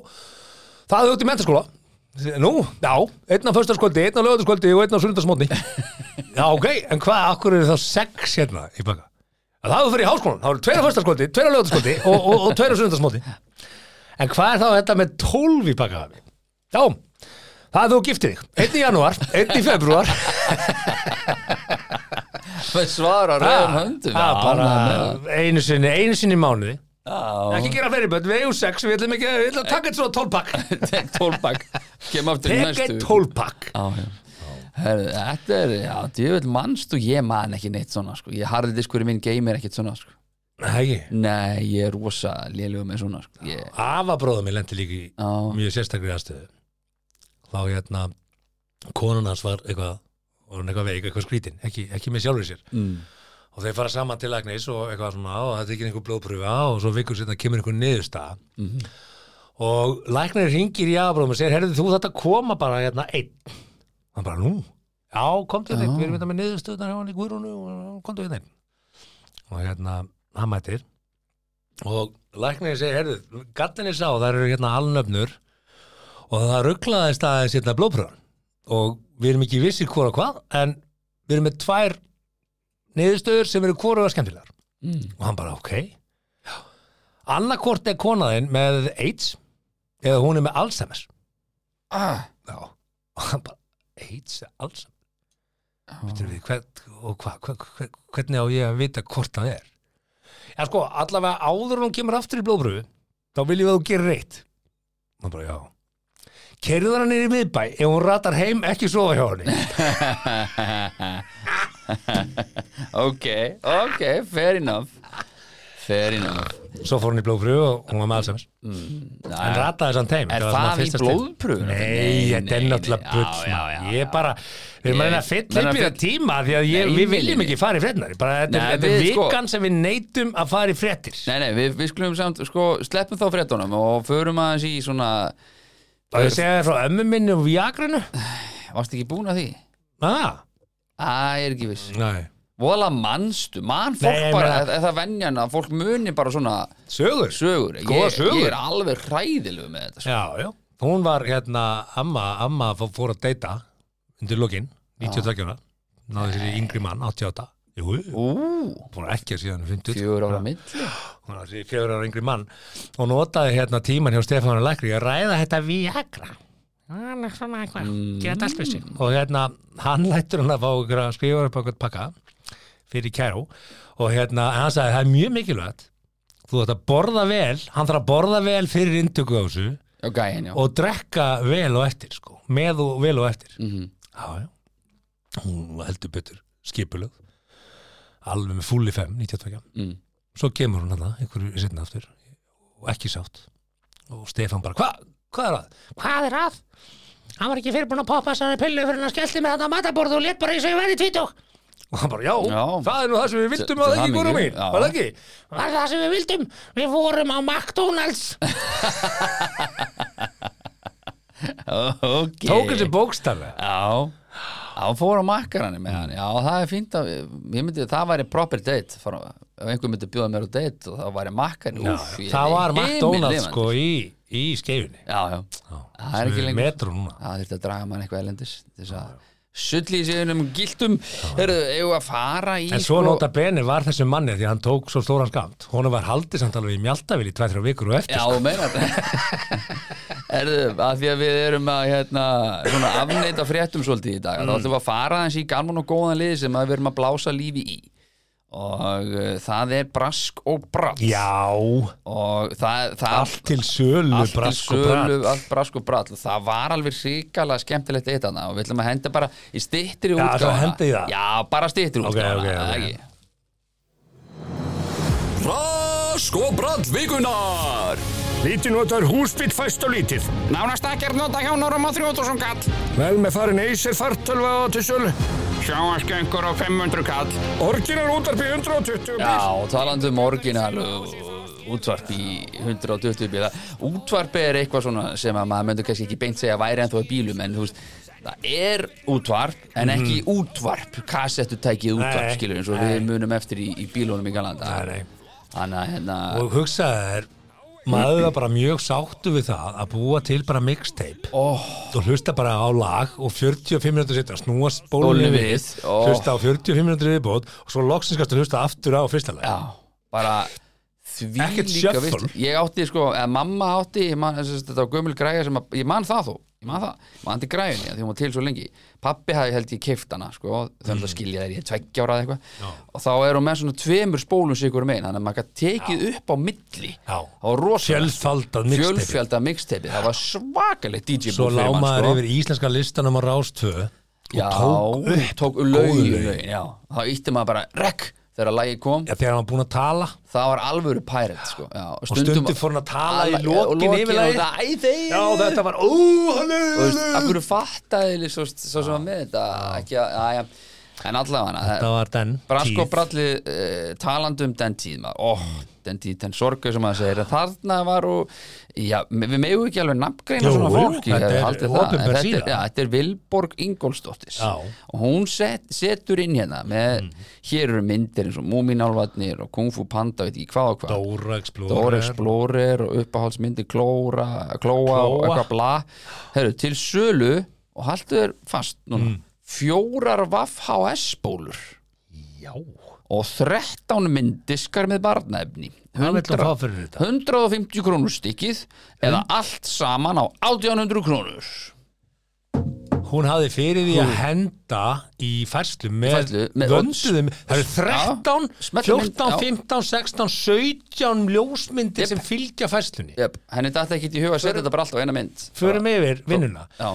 Speaker 1: það er út í mentaskóla Nú, já, einn á föstaskvöldi, einn á lögataskvöldi og einn á sundarsmótni (laughs) Já, ok, en hvað, okkur eru þá sex hérna í pakka Það fyrir í háskólan, það eru tveir á föstaskvöldi, tveir á lögataskvöldi og, og, og tveir á sundarsmótni En hvað er þá þetta með tólf í pakka? Já, það er þú giftið þig. Einn í janúar, einn í februar
Speaker 3: svara rauðum höndum. ánægður með það.
Speaker 1: einu sinni, einu sinni í mánuði.
Speaker 3: Já,
Speaker 1: Ekki gera fleiri börn, við eigum sex, við ætlum ekki við ætlum að taka eitt svona tólpakk (laughs)
Speaker 3: tek tólpakk
Speaker 1: Tek
Speaker 3: næstu
Speaker 1: eitt tólpakk
Speaker 3: þetta er, já, djöfull mannst og ég man ekki neitt svona, sko. Ég harði diskurinn minn geymir ekkert svona, sko.
Speaker 1: Nei,
Speaker 3: Nei, ég er rosa lélugum með svona, sko. Ég,
Speaker 1: afabróðum ég lendi líka í
Speaker 3: Já,
Speaker 1: mjög sérstakri aðstöðu. Þá hérna konan hans var eitthvað var hann eitthvað veik, eitthvað skrítin, ekki, ekki með sjálfur sér.
Speaker 3: Mm.
Speaker 1: og þeir fara saman til læknis og eitthvað svona og er ekki einhver blóðpröfa og svo vikur sérna kemur einhver niðurstaða.
Speaker 3: Mhm.
Speaker 1: og læknir ringir í afabróðum og segir, herrðu þú þetta koma bara hérna einn hann bara, nú, já, komdu hérna við erum þetta með niðurstöðunar hjá hann í Guðrúnu og komdu hérna og hérna, hann mættir og læknir segir, herrðu, gattinni sá það eru hérna alnöfnur. Og það rugglaðist aðeins hérna blóðpröfan og við erum ekki vissir hvora hvað en við erum með tvær niðurstöður sem eru hvora skemmtilegar.
Speaker 3: Mm.
Speaker 1: og hann bara, ok. Annarkort er konaðinn með AIDS eða hún er með Alzheimer's
Speaker 3: ah,
Speaker 1: já, og hann bara Alzheimer's Veitum við, hvern, og hva, hva, hva, hvernig á ég að vita hvort það er? Já sko, allavega áður en hún kemur aftur í blóðbröfu þá viljum við að þú gerir reitt hann bara, já. Kerður hann niður í miðbæ ef hún ratar heim ekki sofa hjá henni. (laughs)
Speaker 3: Ok, ok, Fair enough
Speaker 1: svo fór hún í blóðbröfu og hún var með Alzheimer's.
Speaker 3: Mm.
Speaker 1: en rataði samt heim.
Speaker 3: Er það í blóðpröfuna?
Speaker 1: Nei, þetta er náttúrulega bull Ég er bara, við erum að reyna að fylla upp í það tíma því að við viljum ekki fara í frétnar bara, þetta, er
Speaker 3: sko-
Speaker 1: vikan sem við neytum að fara í fréttir.
Speaker 3: Nei, nei, við, við skulum samt, sko, sleppum þá fréttunum og förum aðeins í svona
Speaker 1: og ég segja þér frá ömmu minni og viagranu.
Speaker 3: Varst ekki búin að því?
Speaker 1: ah,
Speaker 3: Æ, ég er ekki viss.
Speaker 1: Nei,
Speaker 3: Vola mannstu, mann fólk
Speaker 1: Nei,
Speaker 3: bara er það venjan að fólk muni bara svona
Speaker 1: sögur?
Speaker 3: Sögur. Ég,
Speaker 1: sögur.
Speaker 3: ég er alveg hræðilegu með þetta sko.
Speaker 1: Já, já, hún var hérna amma, amma fó- fór að deyta undir lokin, 92 ára. Náði sér í yngri mann, 88 Jú, hún var ekki að síðan 50
Speaker 3: fjögur ára milli.
Speaker 1: Hún var þessi fjögur ára yngri mann. Og notaði hérna tíman hjá Stefán Lækri að ræða þetta Viagra. Er sig. Og hérna, hann lættur hann að fá að skrifa upp okkur pakka fyrir kæró og hérna, hann sagði það er mjög mikilvægt. Þú ætti að borða vel, hann þarf að borða vel fyrir inntöku á þessu
Speaker 3: gæin, já.
Speaker 1: og drekka vel og eftir sko, með og vel og eftir.
Speaker 3: Mhm.
Speaker 1: já, já, hún heldur betur skipulög alveg með fulli 5, 92
Speaker 3: mm.
Speaker 1: svo kemur hún hann einhverju setna aftur og ekki sátt. Og Stefán bara, hvað hva er að? Hvað er að? Hann var ekki fyrir búin að poppa þessari pillu fyrir hann að skellti með þetta mataborð og let bara og ég verði tvítug og hann bara, já,
Speaker 3: Já.
Speaker 1: það er nú það sem við vildum
Speaker 3: Til-
Speaker 1: að ekki
Speaker 3: hamingju,
Speaker 1: voru mín,
Speaker 3: já.
Speaker 1: var það ekki? Það er það sem við vildum, við vorum á McDonalds.
Speaker 3: Ok.
Speaker 1: Tók þessi bókstafi
Speaker 3: Já, hann fór á makkarani með hann. Já, það er fínt að ég myndi, það væri proper date. Fara, ef einhver myndi bjóða mér á date og það væri makkari
Speaker 1: Já,
Speaker 3: Úf, ég er
Speaker 1: það var. McDonalds sko í, í skeifinni
Speaker 3: Já, já, það er ekki lengur.
Speaker 1: metro núna.
Speaker 3: Það þurfti að draga mann eitthvað elendis þess að sulli í sig um giltum. Herru, eigum við að fara í
Speaker 1: En svo nota beni var þessu manni því hann tók svo stóran skamt Honum var haldið samt alveg í mjaltavil í 2-3 vikur og eftir
Speaker 3: Já, meina Herðu, að (laughs) því að við erum að hérna, svona afneita fréttum svolítið í dag þá ætlum við að fara eins í gaman og góðan lið sem við erum að blása lífi í og uh, það er brask og bratt
Speaker 1: Já,
Speaker 3: og það, það
Speaker 1: allt til sölu
Speaker 3: allt til
Speaker 1: brask og
Speaker 3: sölu,
Speaker 1: brat
Speaker 3: allt brask og bratt það var alveg hrikalega skemmtilegt eitt annað og við ætlum að henda bara í
Speaker 1: í það.
Speaker 3: Já, bara styttri
Speaker 1: Ok,
Speaker 3: útgáfuna.
Speaker 1: ok, ok.
Speaker 3: það ekki?
Speaker 4: Rask og brall vikunar
Speaker 5: Lítið notar húsbíl fæst og lítið.
Speaker 6: Nánast ekkert nota hjá Nórum á 3000 kall.
Speaker 5: Vel með farin Acer fartölva á til sölu.
Speaker 6: Sjáasköngur á 500 kall.
Speaker 5: Orginal útarpi 120 bíl.
Speaker 3: Já, talandi um orginal uh, útvarp í 120 bíla útvarp er eitthvað svona sem að maður myndur kannski ekki beint segja að væri ennþá í bílum en þú veist það er útvarp en ekki útvarp kassettutækið útvarp
Speaker 1: Nei,
Speaker 3: skilur eins og
Speaker 1: nei.
Speaker 3: við munum eftir í, í bílunum í Galanda
Speaker 1: Nei,
Speaker 3: að hérna
Speaker 1: og hugsaði þér maður var bara mjög sáttu við það að búa til bara mixtape.
Speaker 3: Oh,
Speaker 1: og hlusta bara á lag og 45 minútur setja snúa
Speaker 3: Spólunni við. Ó.
Speaker 1: hlusta á 45 minútur viðbót og svo loksins skastu hlusta aftur á fyrsta lag
Speaker 3: já, bara því líka virt. Ég átti sko, eða mamma átti ég man, þetta var gömul græja sem að, ég man það þó ég man það, ég man til græjunni því hún var til svo lengi pappi hafði held ég keift hana sko, þannig að skilja þær ég tveggja ára eða eitthvað og þá er hún með svona tveimur spólum sigur megin, þannig að maður gæti tekið upp á milli
Speaker 1: Já.
Speaker 3: það var rosa
Speaker 1: Fjölfaldað mixtape.
Speaker 3: fjölfjaldað mixtape það var svakalegt DJ
Speaker 1: svo
Speaker 3: búð fyrir mann,
Speaker 1: lámaður
Speaker 3: sko.
Speaker 1: yfir íslenska listanum á Rástvö
Speaker 3: já,
Speaker 1: og tók upp
Speaker 3: tók
Speaker 1: góðu
Speaker 3: lögin,
Speaker 1: lögin.
Speaker 3: já. þá ítti maður bara rekk þegar lagi kom.
Speaker 1: Ja, þegar hann var búin að tala.
Speaker 3: Það var alvöru pirate sko. og
Speaker 1: og stundum fór hann að tala í lokin yfir lagi já þetta var
Speaker 3: hverju fattaði svo, sem var með þetta? Ekki að, að, að en allavega
Speaker 1: það var den
Speaker 3: Brasko
Speaker 1: tíð.
Speaker 3: Bralli uh, talandi um den tíð maður, ó, tíð, den sorgu sem segir. En þarna var og já, við megum ekki alveg nafngreina svona fólk
Speaker 1: þetta er
Speaker 3: þetta er, já, þetta er Vilborg Ingólfsdóttir.
Speaker 1: Já.
Speaker 3: og hún set, setur inn hérna með,
Speaker 1: Mm.
Speaker 3: hér eru myndir eins og Múminálvarnir og Kung Fu Panda veit ekki hvað og hvað.
Speaker 1: Dóra Explorer.
Speaker 3: Dóra Explorer og uppáhaldsmyndir Klóra, Klóa og eitthvað bla. Herru, til sölu og haltu þér fast núna.
Speaker 1: Mm.
Speaker 3: fjórar Vaff HS bólur.
Speaker 1: Já
Speaker 3: og 13 myndiskar með barnaefni.
Speaker 1: Hvað vill hún fá fyrir þetta?
Speaker 3: 150 krónur stykkið eða allt saman á 1800 krónur.
Speaker 1: Hún hafði fyrir því að henda í færslu með, vönduðum það eru 13,
Speaker 3: Já, smellu mynd,
Speaker 1: 14,
Speaker 3: já.
Speaker 1: 15, 16, 17 ljósmyndir sem fylgja færslunni.
Speaker 3: Henni dætti ekki í huga að setja þetta bara allt á eina mynd.
Speaker 1: förum yfir vinnuna.
Speaker 3: Já,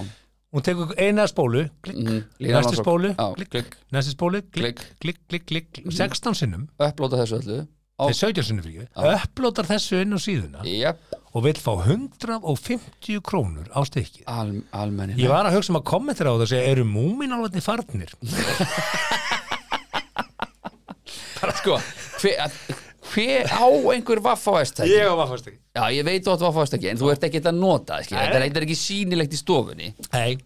Speaker 1: hún tekur eina spólu klikk,
Speaker 3: Mhm, lína
Speaker 1: næstu spólu
Speaker 3: Já,
Speaker 1: klikk,
Speaker 3: klikk.
Speaker 1: næstu spólu klikk,
Speaker 3: Klikk.
Speaker 1: klikk, klikk, klikk. 16 sinnum,
Speaker 3: upplóta þessu öllu. Á,
Speaker 1: þeir 17 sinnum fyrir upplótar þessu inn á síðuna
Speaker 3: yep.
Speaker 1: og vill fá 150 krónur á stykkið.
Speaker 3: Al, almenni
Speaker 1: Ég var að hugsa um að kommentera á það og segja, eru múminálfarnir farnir? (laughs)
Speaker 3: sko, hver, hver á einhver Vaff HS tæki
Speaker 1: Ég var fast ekki.
Speaker 3: Já, ég veit þú átt Vaff HS tæki en þú ert ekki að nota þetta er- ekki sýnilegt í stofunni.
Speaker 1: Nei,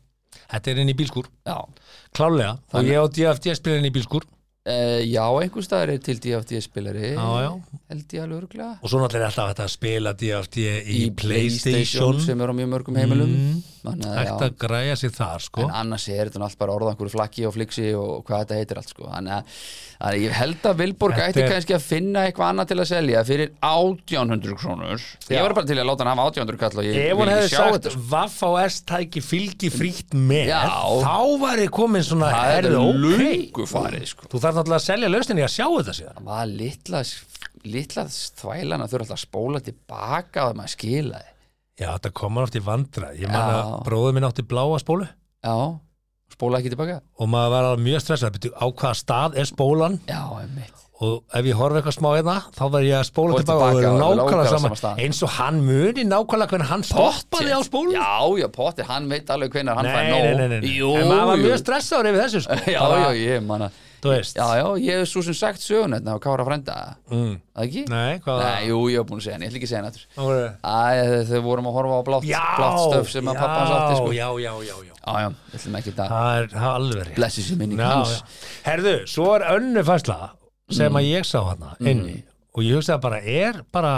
Speaker 1: þetta er inn í bílskúr,
Speaker 3: Já,
Speaker 1: klálega. Og ég á DFD spilin í bílskúr
Speaker 3: uh, já einhver staðar er til DFD spilari
Speaker 1: Já, já.
Speaker 3: held ég alveg örglega
Speaker 1: og svo náttúrulega er alltaf hægt að spila DFD í, Playstation,
Speaker 3: sem er á mjög mörgum heimilum
Speaker 1: hægt
Speaker 3: já
Speaker 1: að græja sig þar sko.
Speaker 3: En annars er þetta nú allt bara orða einhverju flakki og fliksi og hvað þetta heitir allt sko Þannig að, ég held að Vilborg
Speaker 1: Þetta
Speaker 3: ætti
Speaker 1: er-
Speaker 3: kannski að finna eitthvað annað til að selja fyrir 1800 krónur Ég var bara til að láta hann hafa 1800 kall og ég
Speaker 1: Ef hún
Speaker 3: vil sjá
Speaker 1: sagt
Speaker 3: þetta sko.
Speaker 1: Vaff á S-tæki fylgi frítt með
Speaker 3: Já.
Speaker 1: þá væri komin svona
Speaker 3: Það er
Speaker 1: herðu, ok. Þarf náttúrulega að selja lausninni að sjá þetta síðan.
Speaker 3: Maður litla, litla þvælana þurfa alltaf að spóla tilbaka og maður skilaði.
Speaker 1: Já, þetta komar oft í vandra Ég man að bróður minn átti bláa spólu.
Speaker 3: Já, spóla ekki tilbaka.
Speaker 1: Og maður var mjög stressað Byrju, á hvaða stað er spólan?
Speaker 3: Já, einmitt.
Speaker 1: Og ef ég horf eitthvað smá hérna þá verð ég að spóla
Speaker 3: Spóla
Speaker 1: tilbaka
Speaker 3: tilbaka
Speaker 1: það
Speaker 3: og
Speaker 1: nákvæmlega
Speaker 3: nákvæmlega
Speaker 1: sama
Speaker 3: sama stað.
Speaker 1: eins og hann muni nákvæmlega hvernig hann stoppaði á spólu
Speaker 3: já, já, Potti, hann veit alveg hvenær hann
Speaker 1: nei,
Speaker 3: fær
Speaker 1: nei,
Speaker 3: nóg.
Speaker 1: nei, nei, nei.
Speaker 3: jú,
Speaker 1: en maður var mjög stressaður yfir þessu sko. (laughs)
Speaker 3: já, já, ég manna já, já, ég hef svo sem sagt sögun þetta á Kára frænda.
Speaker 1: Mm.
Speaker 3: það ekki?
Speaker 1: nei, hvað?
Speaker 3: Nei, jú, ég hef búin að segja hann, ég ætla ekki að segja hann aftur.
Speaker 1: Var
Speaker 3: Æ, þau vorum að horfa á blátt, stöf sem að pappa hans átti sko.
Speaker 1: já, já, já, já.
Speaker 3: Já, já, við ætlum ekki að
Speaker 1: það það er alveg
Speaker 3: blessi sér
Speaker 1: já. Herðu, svo er önnu fæsla sem að ég sá hana inni og ég hugsaði bara, er bara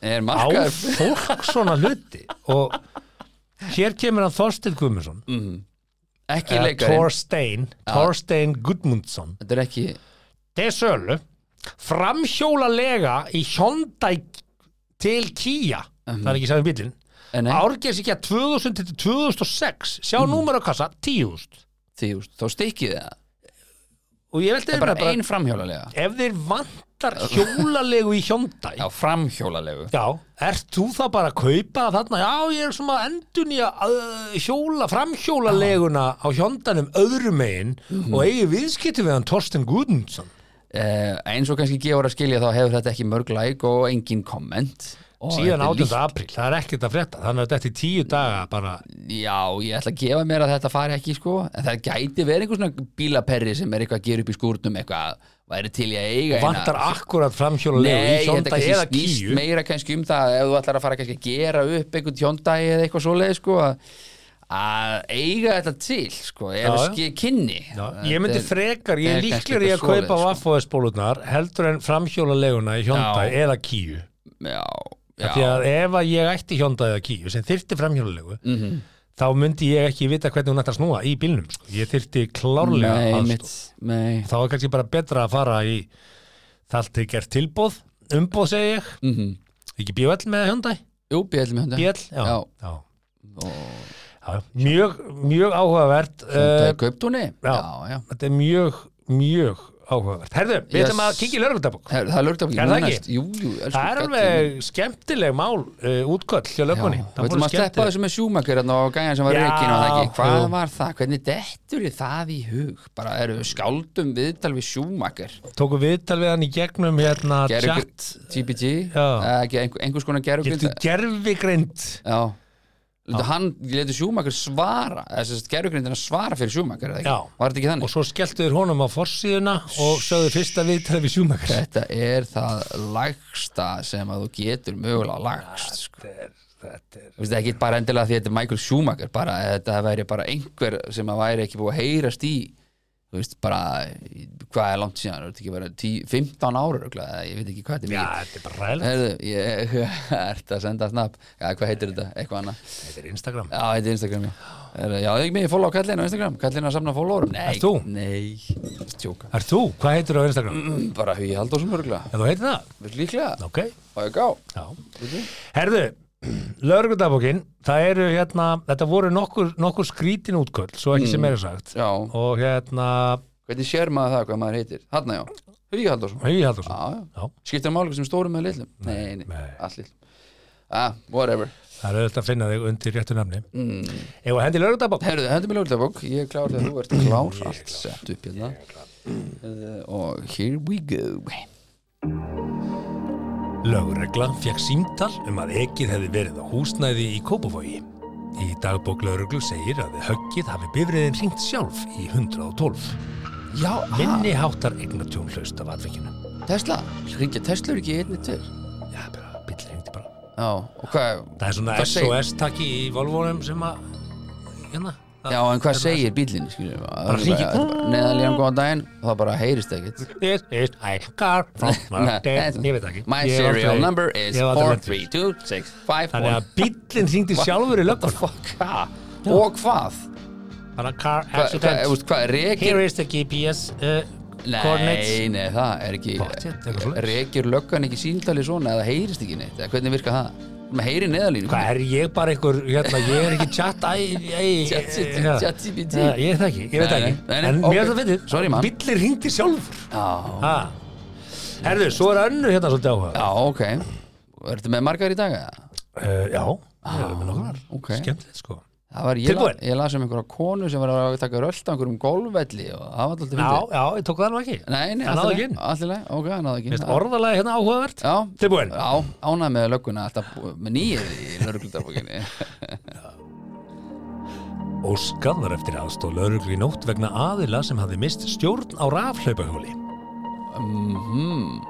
Speaker 3: er
Speaker 1: á fólk svona hluti? Og hér kemur hann Þorstein Guðmundsson
Speaker 3: ekki
Speaker 1: uh,
Speaker 3: leikarinn
Speaker 1: Thorstein Thorstein Gudmundsson
Speaker 3: þetta er ekki
Speaker 1: til sölu. Framhjóla lega í Hyundai til Kia. Það er ekki sami bílinn
Speaker 3: Eh, nei.
Speaker 1: árgeðs ekki að 2000 til 2006 sjá mm. númer á kassa 10.000
Speaker 3: því, þú veist, þá stikkið það.
Speaker 1: Og ég veldi
Speaker 3: það er bara
Speaker 1: bara,
Speaker 3: ein framhjólalega.
Speaker 1: Ef þeir vantar hjólalegu í Hyundai?
Speaker 3: Já, framhjólalegu.
Speaker 1: Já, ert þú þá bara að kaupa þarna, já ég er svona endun í að hjóla, framhjólaleguna á hjóndanum öðrum megin
Speaker 3: Mhm.
Speaker 1: og eigi viðskipti við hann Torsten Guðmundsson.
Speaker 3: Eh, eins og kannski gefur að skilja þá hefur þetta ekki mörg like og engin komment og
Speaker 1: síðan
Speaker 3: þetta er
Speaker 1: 18. apríl, það er ekkert að frétta þannig að þetta er tíu daga bara.
Speaker 3: Já, ég ætla að gefa mér að þetta fari ekki sko. En það gæti verið einhver svona bílaperri sem er eitthvað að gera upp í skúrnum eitthvað væri til í að eiga eina-
Speaker 1: vantar akkurat framhjólalegu
Speaker 3: Nei,
Speaker 1: í
Speaker 3: kannski
Speaker 1: eða kíu
Speaker 3: meira kannski um það ef þú ætlar að fara kannski að gera upp einhvern tjóndagi eða eitthvað svoleið sko að, að eiga þetta til sko, ef
Speaker 1: já.
Speaker 3: ekki kynni
Speaker 1: Já, ég myndi frekar, ég
Speaker 3: er
Speaker 1: líklar í að
Speaker 3: eitthvað
Speaker 1: kaupa
Speaker 3: sko.
Speaker 1: Vaffoðspólurnar heldur en framhjólaleguna í
Speaker 3: Já.
Speaker 1: eða Kíu
Speaker 3: já, já,
Speaker 1: því að ef að ég ætti Hyundai eða Kíu sem þyrfti framhjólalegu
Speaker 3: Mhm.
Speaker 1: Þá myndi ég ekki vita hvernig hún ætti að snúa í bílnum sko. ég þyrfti klárlega
Speaker 3: nei,
Speaker 1: aðstoð.
Speaker 3: mitt, nei
Speaker 1: þá er kannski bara betra að fara í það allt er gert tilbóð umboð segi ég,
Speaker 3: mm
Speaker 1: ekki BL með Hyundai
Speaker 3: jú, bjöld með hundar
Speaker 1: BL, já,
Speaker 3: Já.
Speaker 1: já.
Speaker 3: og
Speaker 1: Já, mjög, mjög áhugavert
Speaker 3: hundar
Speaker 1: uh, já.
Speaker 3: já, já
Speaker 1: þetta er mjög, mjög áhugavert. Herðu, við
Speaker 3: Yes.
Speaker 1: ætlum að kíkja í
Speaker 3: Her, það er af
Speaker 1: Er það ekki?
Speaker 3: jú, jú, elsku
Speaker 1: Það er alveg skemmtileg mál uh, útköll hjá
Speaker 3: Já,
Speaker 1: löggunni
Speaker 3: við ætlum að sleppa þessu með sjúmakir og gæjan sem var
Speaker 1: Já,
Speaker 3: reikin og það ekki. Hvað
Speaker 1: jú.
Speaker 3: var það, hvernig dettur þið það í hug? Bara eru við skáldum viðtal við sjúmakir
Speaker 1: Tóku viðtal við hann í gegnum hérna chat.
Speaker 3: Eh, ekki einhver, einhvers konar gerugrind
Speaker 1: Getur gerfigrind
Speaker 3: já hann, letu sjúmakir svara að svara fyrir
Speaker 1: Já.
Speaker 3: var þetta ekki þannig?
Speaker 1: og svo skelltu þér honum á forsíðuna og sögðu fyrsta viðtal við sjúmakar
Speaker 3: Þetta er það lagsta sem að þú getur mögulega lagst sko.
Speaker 1: Þetta er
Speaker 3: Þú veist, ekki bara endilega því að þetta er Michael Schumacher bara þetta væri bara einhver sem að væri ekki búið að heyrast í þú veist, bara hvað er langt síðan, er þetta ekki verið 10 15 ára ég veit ekki hvað þetta er
Speaker 1: Já,
Speaker 3: mikið
Speaker 1: þetta er bara ræðilegt
Speaker 3: ég (laughs) ert að senda snapp Já, hvað heitir þetta? Eitthvað annað.
Speaker 1: Þetta er Instagram.
Speaker 3: Já, þetta er Instagram já. Heyrðu, Já, ekki mig, follow kallin á Instagram. Kallin að samna followerum Nei,
Speaker 1: Ert þú?
Speaker 3: Nei, stjóka
Speaker 1: Er þú? Hvað heitir þú á Instagram?
Speaker 3: Bara Hugi Halldórsson örgulega
Speaker 1: Ef þú heitir það?
Speaker 3: Líklega?
Speaker 1: Ok,
Speaker 3: Og ég gá.
Speaker 1: Já. Herðu, lögreglutabókin það eru hérna, þetta voru nokkur, nokkur skrítin útköll, svo ekki sem er sagt.
Speaker 3: Já,
Speaker 1: og hérna
Speaker 3: hvernig sér maður það hvað maður heitir? Hanna já, Hugi Halldórsson.
Speaker 1: Hugi Halldórsson.
Speaker 3: Já, já.
Speaker 1: Já.
Speaker 3: Skiptir máli sem stórum með litlum? Nei, nei,
Speaker 1: nei.
Speaker 3: allt litlum Ah, whatever.
Speaker 1: Það er auðvitað að finna þig undir réttu nafni. Mm. Ef að hendi
Speaker 3: Herðu, hendur mér löglegbók Ég er klár þegar þú ert klár. Allt sett upp hérna. Heyrðu, Og here we go
Speaker 1: Lögregla fekk símtal um að ekið hefði verið á húsnæði í Kópavogi. Í dagbók lögreglu segir að höggið hafi bifriðin ringt sjálf í 112.
Speaker 3: Já,
Speaker 1: Minni háttar eignatjón hlaust af atvikinu.
Speaker 3: Tesla Ringja Tesla er ekki í einni til
Speaker 1: Já, bara, bíll ringdi bara.
Speaker 3: Já, og hvað
Speaker 1: Það er svona SOS-takki í Volvónum sem að, hérna. Það-
Speaker 3: Já, en hvað segir bílinn, skiljum
Speaker 1: Bara hringir.
Speaker 3: Neðalíðan góðan daginn og það bara heyrist ekkert
Speaker 1: This is a car. (laughs) Ég veit ekki.
Speaker 3: My serial number is
Speaker 1: ég hef aldrei lent í þessu.
Speaker 3: 432651
Speaker 1: Þannig að bíllinn ringdi sjálfur í
Speaker 3: ha? Og hvað?
Speaker 1: Bara car accident. Here is the GPS uh.
Speaker 3: Nei, nei, það er ekki. Rekir löggan ekki síndali svona eða heyrist ekki neitt hvernig virka það? Með heyri neðalínu
Speaker 1: Hvað er ég bara einhver, hérna, ég er ekki chat æ, æ, (laughs)
Speaker 3: Chat-
Speaker 1: ja.
Speaker 3: chat GPT.
Speaker 1: Ja, Ég er það ekki, ég veit það ekki En mér er það fyndið
Speaker 3: Sorry, man.
Speaker 1: Billir hringdi sjálfur. Herðu, svo er önnu hérna svolítið áhuga
Speaker 3: já, ok Ertu með margar í dag? eða?
Speaker 1: uh, Já, ég er með nokkar
Speaker 3: ok.
Speaker 1: Skemmtilegt sko
Speaker 3: var, ég, la, ég las um einhverja konu sem var að taka rölt á einhverjum golfvelli og það var alltaf
Speaker 1: Já,
Speaker 3: fyndið.
Speaker 1: já, ég tók það nú ekki
Speaker 3: Nei, nei,
Speaker 1: Það náði ekki inn
Speaker 3: Allir leið, ok, það náði ekki inn.
Speaker 1: Minnst orðalagi hérna áhugavert
Speaker 3: Já,
Speaker 1: Tilbúin?
Speaker 3: Já, ánægð með lögguna alltaf með nýjir í lögreglutarbókinni
Speaker 1: Óskað (laughs) var eftir aðstóð lauruglu í nótt vegna aðila sem hafði mist stjórn á rafhlaupahjóli
Speaker 3: Mhm.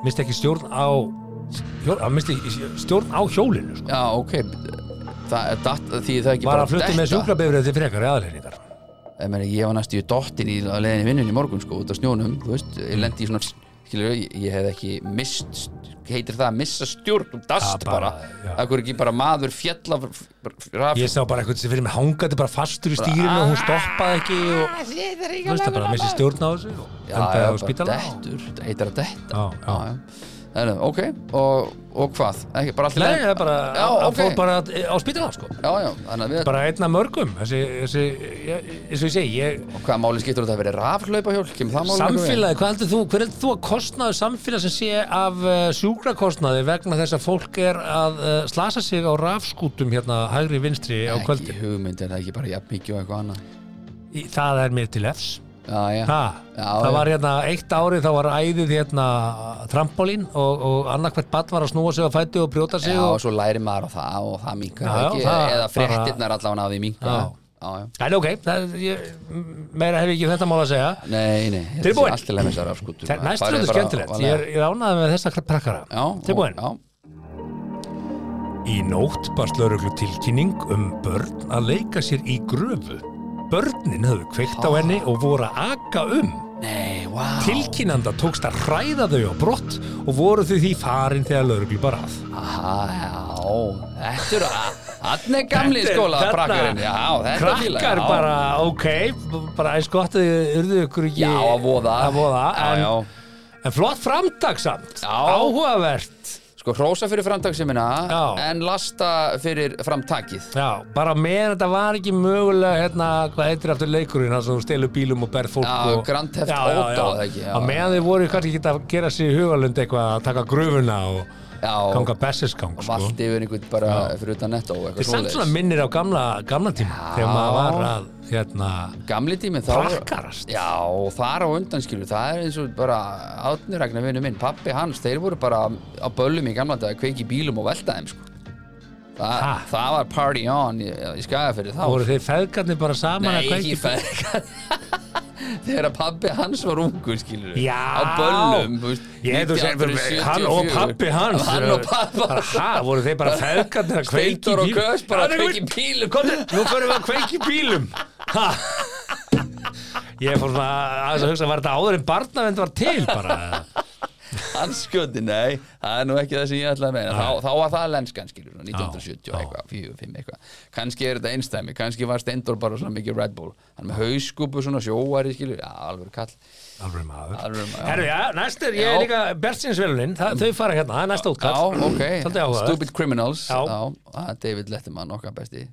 Speaker 1: Mist ekki stjórn á að misti stjórn á hjólinu sko.
Speaker 3: Já, ok Það datt, því það ekki
Speaker 1: Var
Speaker 3: bara
Speaker 1: að flutti með sjúkrabifrið til frekar aðleiningar
Speaker 3: Ég, meni, ég var næstu í dottin í að vinnun í morgun sko, út af snjónum, þú veist, ég lendi í svona skilur, ég, hef ekki mist heitir það að missa stjórn um dast
Speaker 1: Ja,
Speaker 3: bara,
Speaker 1: já.
Speaker 3: það er ekki bara maður fjall af raf,
Speaker 1: Ég sá bara eitthvað sem fyrir mig hangandi bara fastur í stýrinu og hún stoppaði ekki og þú veist það bara missi stjórn á þessu og
Speaker 3: já,
Speaker 1: endaði
Speaker 3: já,
Speaker 1: á spítala.
Speaker 3: þetta heitir að detta.
Speaker 1: Já, já.
Speaker 3: Heru, ok, og, og hvað? Ekki, bara allir
Speaker 1: Nei, það er bara,
Speaker 3: Já,
Speaker 1: að
Speaker 3: ok.
Speaker 1: fór bara á spítala sko.
Speaker 3: Já, já, þannig að við
Speaker 1: bara einna mörgum þessi, þessi, eins og ég segi ég,
Speaker 3: og hvaða máli skiptur þetta að vera rafhlaupahjól?
Speaker 1: Samfélagi, hvað heldur þú hver heldur þú að kostnaðu samfélag sem sé af uh, sjúkrakostnaði vegna þess að fólk er að uh, slasa sig á rafskútum hérna hægri vinstri á
Speaker 3: ekki
Speaker 1: kvöldin?
Speaker 3: hugmynd, er það ekki bara jafn mikið og eitthvað annað?
Speaker 1: Í- það er mér til efs
Speaker 3: já, já,
Speaker 1: Ha,
Speaker 3: Já,
Speaker 1: það var hérna eitt árið þá var æðið hérna trampolín og, og annarkvært badd var að snúa sig á fæti og brjóta sig
Speaker 3: Já, og
Speaker 1: og,
Speaker 3: svo læri maður á það og það
Speaker 1: já,
Speaker 3: ekki,
Speaker 1: það
Speaker 3: eða fréttirnar allavega að því
Speaker 1: já. En ok, það, ég, meira hef ég ekki þetta mál að segja.
Speaker 3: Nei, nei, þetta
Speaker 1: Tilbúin?
Speaker 3: sé allt til að þessar afskutur
Speaker 1: Það- Næst er þetta skemmtilegt, ég er, er ánægð með þessa prakkara Tilbúin? Í nótt barst lauruglu tilkynning um börn að leika sér í gröfu. Börnin höfðu kveikt á henni og voru að aka um.
Speaker 3: Nei, wow
Speaker 1: Tilkynanda tókst að hræða þau á brott og voru þau því farin þegar lauruglu bara að.
Speaker 3: Aha, já, þetta eru að Þannig er gamli
Speaker 1: er-
Speaker 3: skóla
Speaker 1: þarna-
Speaker 3: prakkarinn Já, þetta fíla ég,
Speaker 1: Krakkar bara, ok, bara eins gott að þið urðu ykkur ekki
Speaker 3: Já, að voða
Speaker 1: að voða,
Speaker 3: Já,
Speaker 1: en,
Speaker 3: já.
Speaker 1: en flott framtaksamt,
Speaker 3: Já.
Speaker 1: áhugavert.
Speaker 3: Sko, hrósa fyrir framtaksimina. En lasta fyrir framtakið
Speaker 1: Já, bara meðan þetta var ekki mögulega hérna, hvað heitir aftur leikurinn það sem þú stelur bílum og ber fólk
Speaker 3: Já,
Speaker 1: og...
Speaker 3: Grand Theft Auto, eða ekki, já.
Speaker 1: Meðan þið voru kannski ekki að gera sér í hugalund eitthvað að taka gröfuna og ganga bessisgang sko.
Speaker 3: vald yfir einhvern bara fyrir utan netto
Speaker 1: Þetta er samt svona minnir á gamla, gamla tíma
Speaker 3: Já.
Speaker 1: þegar maður var að hérna,
Speaker 3: Gamli tími þá
Speaker 1: Prakkarast.
Speaker 3: Já, og þar á undan skilur Það er eins og bara átnirækna vinnu minn Pappi hans, þeir voru bara á böllum í gamla dag að kveiki bílum og velta þeim sko. Þa,
Speaker 1: Ha?
Speaker 3: Það var party on í, í skagafyrir þá
Speaker 1: voru þeir feðgarnir bara saman
Speaker 3: Nei, ekki fæðingar (laughs) Þegar að pabbi hans var ungur skilur
Speaker 1: Já.
Speaker 3: Á böllum
Speaker 1: Ég segja, hann og
Speaker 3: 1974.
Speaker 1: pappi hans
Speaker 3: Hann og pappi
Speaker 1: bara, ha, voru þeir bara feðgarnir að kveiki
Speaker 3: Steindór og
Speaker 1: bílum?
Speaker 3: Kös bara að kveiki bílum.
Speaker 1: Komdu, Nú förum við að kveiki bílum ha. Ég fór svona að hugsa Var þetta áður en barnavend var til bara
Speaker 3: Hans skjöndi, nei, það er nú ekki það sem ég ætlaði að meina. Þá, þá var það lenskan skilur, svona 1970 og eitthvað, 45 eitthvað. Kannski er þetta einstæmi, kannski var Steindor bara svona mikið Red Bull, hann með hauskupu svona sjóari skilur, já, alveg kall.
Speaker 1: Alveg maður.
Speaker 3: Maður.
Speaker 1: Herru, já, næst er, ég
Speaker 3: Já.
Speaker 1: er líka Bertsinsvelunin, þau fara hérna, það er næsta
Speaker 3: Já,
Speaker 1: útkall
Speaker 3: ok,
Speaker 1: Svolítið áhugaður.
Speaker 3: Stupid Criminals.
Speaker 1: Já.
Speaker 3: David Letterman, okkar besti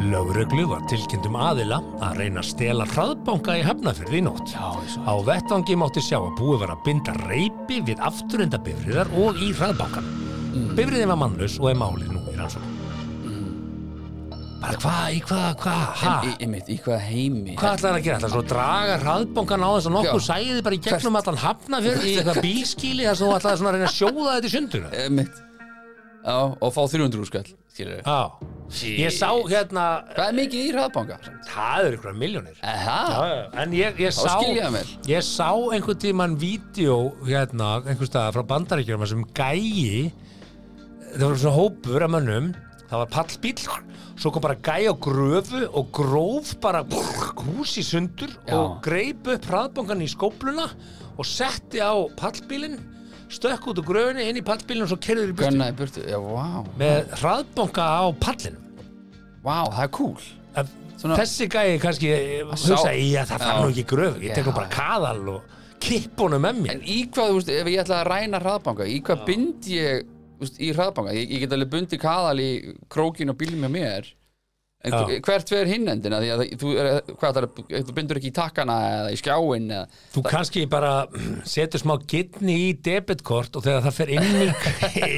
Speaker 1: Lögreglu var tilkynntum aðila að reyna að stela hraðbanka í Hafnafjörði í nótt.
Speaker 3: Já.
Speaker 1: Á vettvangi mátti sjá að búið var að binda reypi við afturenda bifriðar og í hraðbankan. Mm. Bifriðin var mannlaus og er málið nú í rannsókn. Bara hvað, í hvað, hvað, ha?
Speaker 3: í, hvað heimi
Speaker 1: Hvað ætlaði að gera? ætlaði svo draga hraðbankan á þess að nokkuð sæði bara í gegnum allan Hafnafjörð í eitthvað bílskíli þar sem þú ætlaði að reyna að sjóða þetta í sundur?
Speaker 3: Mitt. Já, og fá 300 skall.
Speaker 1: Ég sá hérna,
Speaker 3: Hvað er mikið í hraðbanka?
Speaker 1: það eru ykkur miljónir. Já, já, en ég, ég sá
Speaker 3: ég það vel.
Speaker 1: ég sá einhvern tímann vídeo hérna, einhvers staðar frá bandaríkjum sem gæi það var svona hópur af mönnum það var pallbíl, svo kom bara gæi á gröfu og gróf bara hús í sundur
Speaker 3: Já.
Speaker 1: og greip upp hraðbankan í skópluna og setti á pallbílinn stökk út úr gröfunni inn í pallbílinn og svo kerður í burtu.
Speaker 3: Gunna í burtu, já, vá.
Speaker 1: Með hraðbanka á pallin
Speaker 3: Vá, það er cool. Svona-
Speaker 1: þessi gæi kannski eh,
Speaker 3: Sá-
Speaker 1: hugsa, já það
Speaker 3: Já.
Speaker 1: nú ekki í gröfu ég tek nú
Speaker 3: Já.
Speaker 1: bara kaðal og kipp honum með mér.
Speaker 3: En í hvað, þú veist, ef ég ætla að ræna hraðbanka Í hvað bind ég, þú veist, í hraðbanka? Ég, ég get alveg bundi kaðal í krókin og bílum hjá mér En
Speaker 1: Já.
Speaker 3: hver- hvert fer hinn endina Því að það- þú, er, hvað það er, þú bindur ekki í takkana Eða í skjáin eða,
Speaker 1: þú kannski bara setur smá gittni í debitkort og þegar það fer inn í,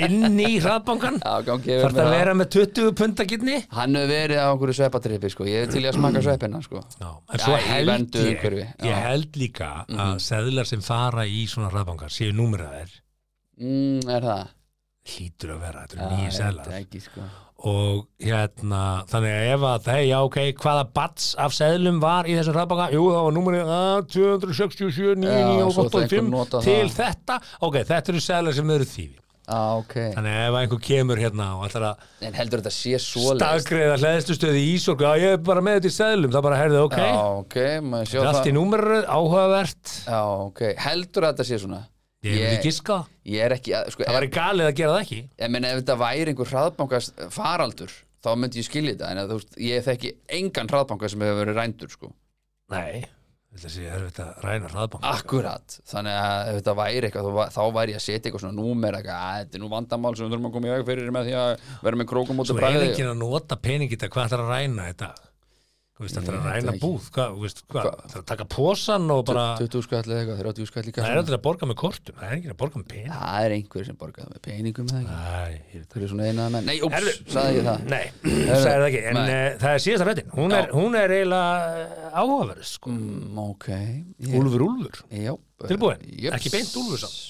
Speaker 1: inn í hraðbankan þarf það að
Speaker 3: það.
Speaker 1: vera með 20 punta gittni
Speaker 3: Hann hefur verið á einhverju sveppatripi sko. Ég er til að smaka sveppina sko.
Speaker 1: En svo
Speaker 3: Já,
Speaker 1: held ég, ég held líka að seðlar sem fara í svona hraðbankar séu númeraðir
Speaker 3: mm, Er það?
Speaker 1: hlýtur að vera, þetta eru nýja seðlar
Speaker 3: sko.
Speaker 1: Og hérna þannig að ef að það, já ok, hvaða bats af seðlum var í þessum hraðbaka jú það var númerið ah, 267
Speaker 3: Já, svo það
Speaker 1: 985
Speaker 3: einhver nota
Speaker 1: til
Speaker 3: það.
Speaker 1: þetta. Ok, þetta eru seðlar sem eru þýði
Speaker 3: ah, ok.
Speaker 1: Þannig að ef einhver kemur hérna og ætlar að
Speaker 3: En heldur þetta sé svoleiðist?
Speaker 1: staðgreða hlæðslustöði í Ísorg já ég er bara með þetta í seðlum, það bara herðið ok.
Speaker 3: Já, ok, maður sjá
Speaker 1: þetta er allt í númerið, áhugavert.
Speaker 3: Já, ok, heldur þetta sé svona?
Speaker 1: Ég vil ekki giska,
Speaker 3: Ég er ekki, sko,
Speaker 1: það
Speaker 3: ef,
Speaker 1: galið að gera það ekki.
Speaker 3: Ég meina ef þetta væri einhver hraðbankast faraldur þá myndi ég skilja þetta en að, þú veist, ég þekki engan hraðbanka sem hefur verið rændur sko.
Speaker 1: nei, þetta sé erfitt að ræna hraðbanka.
Speaker 3: Akkurat, þannig að ef þetta væri eitthvað þá, væri ég að setja eitthvað svona númer eitthvað, að þetta er nú vandamál sem við þurfum að koma í veg fyrir með því að vera með krókum út
Speaker 1: svo
Speaker 3: og
Speaker 1: er
Speaker 3: bræði
Speaker 1: ekki að nota peningi þetta hvað ætlar að ræna þetta veist, þetta er að ræna búð. Hvað, þú veist, hvað, það er að taka posan og bara,
Speaker 3: 20 skall eða eitthvað, 30 skall líka
Speaker 1: það er aldrei að borga með kortum það er ekki að borga með pening.
Speaker 3: Það er einhver sem borgaði með peningum Það er svona eina menn? Nei,
Speaker 1: Herðu.
Speaker 3: sagði ég það.
Speaker 1: Nei, (clears throat) sagði það ekki, en
Speaker 3: Nei.
Speaker 1: uh, það er síðasta rættin hún, er- hún er eiginlega uh, áhugaverð sko.
Speaker 3: mm, Ok.
Speaker 1: Úlfur Úlfur, tilbúin,
Speaker 3: Jöps.
Speaker 1: ekki beint Úlfur samt.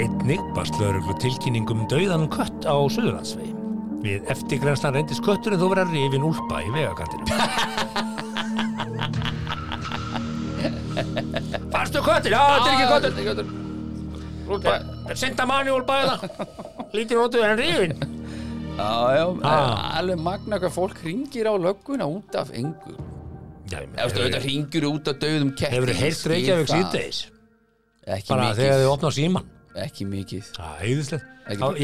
Speaker 1: Einnig lögreglu tilkynningum dauðan kött á Suðurlandsvegi Við eftirgrenslan reyndist kötturinn þó vera rifin úlpa í vegakantinu Fannstu köttur? Já, þetta er ekki köttur
Speaker 3: köttur
Speaker 1: Senda manuál bæða Lítið notuð en rífin
Speaker 3: Já, já,
Speaker 1: Ah.
Speaker 3: alveg magna hvað fólk ringir á lögguna út af engu.
Speaker 1: Já,
Speaker 3: Eða þú þetta ringir út af döðum ketti
Speaker 1: Hefur þið heyrt Reykjavík síðdeis
Speaker 3: Ekki
Speaker 1: Bara
Speaker 3: mikið.
Speaker 1: þegar þið opna síman
Speaker 3: Ekki mikið.
Speaker 1: Það er heiðislegt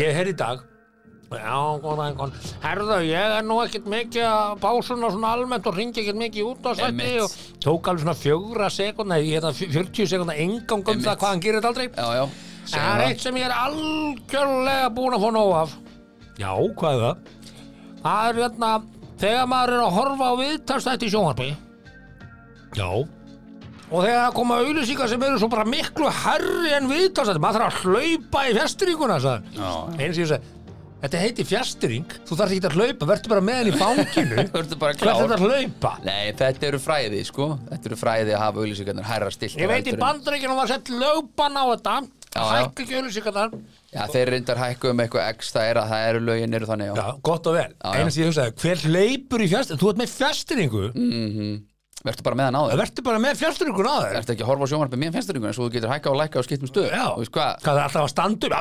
Speaker 1: Ég heyr í dag Já, góðan, góðan Herðu, ég er nú ekkert mikið að básuna svona almennt og ringi ekkert mikið út á sætti og tók alveg svona fjögra sekundna ég hérna 40 sekundna engang um það hvað hann gerir þetta aldrei.
Speaker 3: Já, já.
Speaker 1: En það er eitt sem ég er algjörlega búin að fá nóg af. Já, hvað er það? Það er hérna þegar maður er að horfa á viðtalstætti í sjónvarpi. Já. Og þegar það koma auðlýsingar sem eru svo bara miklu herri en viðtalstætti maður þarf að hlaupa í fjastringuna eins og ég segi Þetta heiti fjastring, þú þarf ekki að hlaupa verður bara með henni í fanginu (laughs) er þetta að hlaupa?
Speaker 3: Nei, þetta eru fræði, sko Þetta eru fræði að hafa auðlýsingarnir hærra stilt
Speaker 1: Ég veit í bandaríkjunum var sett lögbann á þetta. Hækka ekki auðlýsingarnar
Speaker 3: Já, þeir reyndar hækku um eitthvað x Það er að það eru lögin eru þannig, já,
Speaker 1: Já, gott og vel. Sem ég hugsaði, hver hleypur í fjastir? Þú ert með fjastringu,
Speaker 3: Mm. Vertu bara með hann á
Speaker 1: það
Speaker 3: þér.
Speaker 1: Verður bara með fjastringun á þér.
Speaker 3: Ertu ekki að horfa á sjónvarpið með fjastringunni Svo þú getur hækka og lækka og skipt um stöð
Speaker 1: Já,
Speaker 3: Þú veist hvað?
Speaker 1: Hvað er alltaf að standa upp?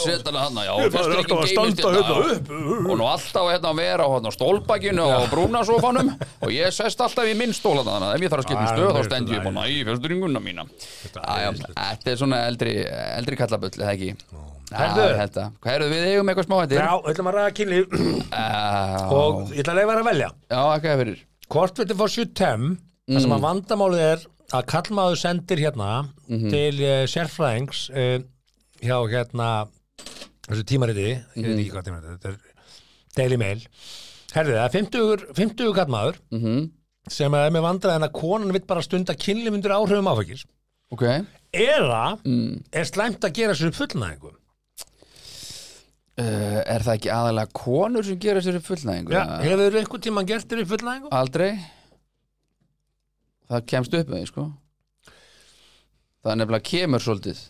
Speaker 3: Setana hann, já,
Speaker 1: að
Speaker 3: geymist
Speaker 1: standa
Speaker 3: hérna.
Speaker 1: hérna
Speaker 3: já.
Speaker 1: upp.
Speaker 3: Og nú alltaf hérna að vera á hérna, stólbakinu og brúnasofanum. Og ég sest alltaf í minn stóla þannig að ef ég þarf að skipta um
Speaker 1: Já,
Speaker 3: stöð
Speaker 1: það
Speaker 3: þá stend ég
Speaker 1: þetta
Speaker 3: bara í fjastringuna mína. Já, já. Þetta er svona eldri, Já, þetta. Hvað eru við eigum eitthvað smá þetta?
Speaker 1: Já, við ætlum að ræða kynlíf. Og ég ætla að leifa þér að velja.
Speaker 3: Já, ekki að fyrir
Speaker 1: Hvort við þið fá 7 það sem að vandamálið er að kallmaður sendir hérna til uh, sérfræðings uh, hjá hérna þessu tímariti, ég veit ekki hvað tímariti þetta er Daily Mail. Herðu það, 50, 50 kallmaður
Speaker 3: Mhm.
Speaker 1: sem er með vandræðin að konan vill bara stunda kynlíf undir áhrifum áfækis
Speaker 3: Ok,
Speaker 1: eða er slæmt að gera sér upp fullnæðingu
Speaker 3: uh, er það ekki aðalega konur sem gera sér upp fullnæðingu?
Speaker 1: Já, hefur einhvern tímann gert þér upp fullnæðingu?
Speaker 3: Aldrei Það kemst upp með því, sko Það er nefnilega kemur svolítið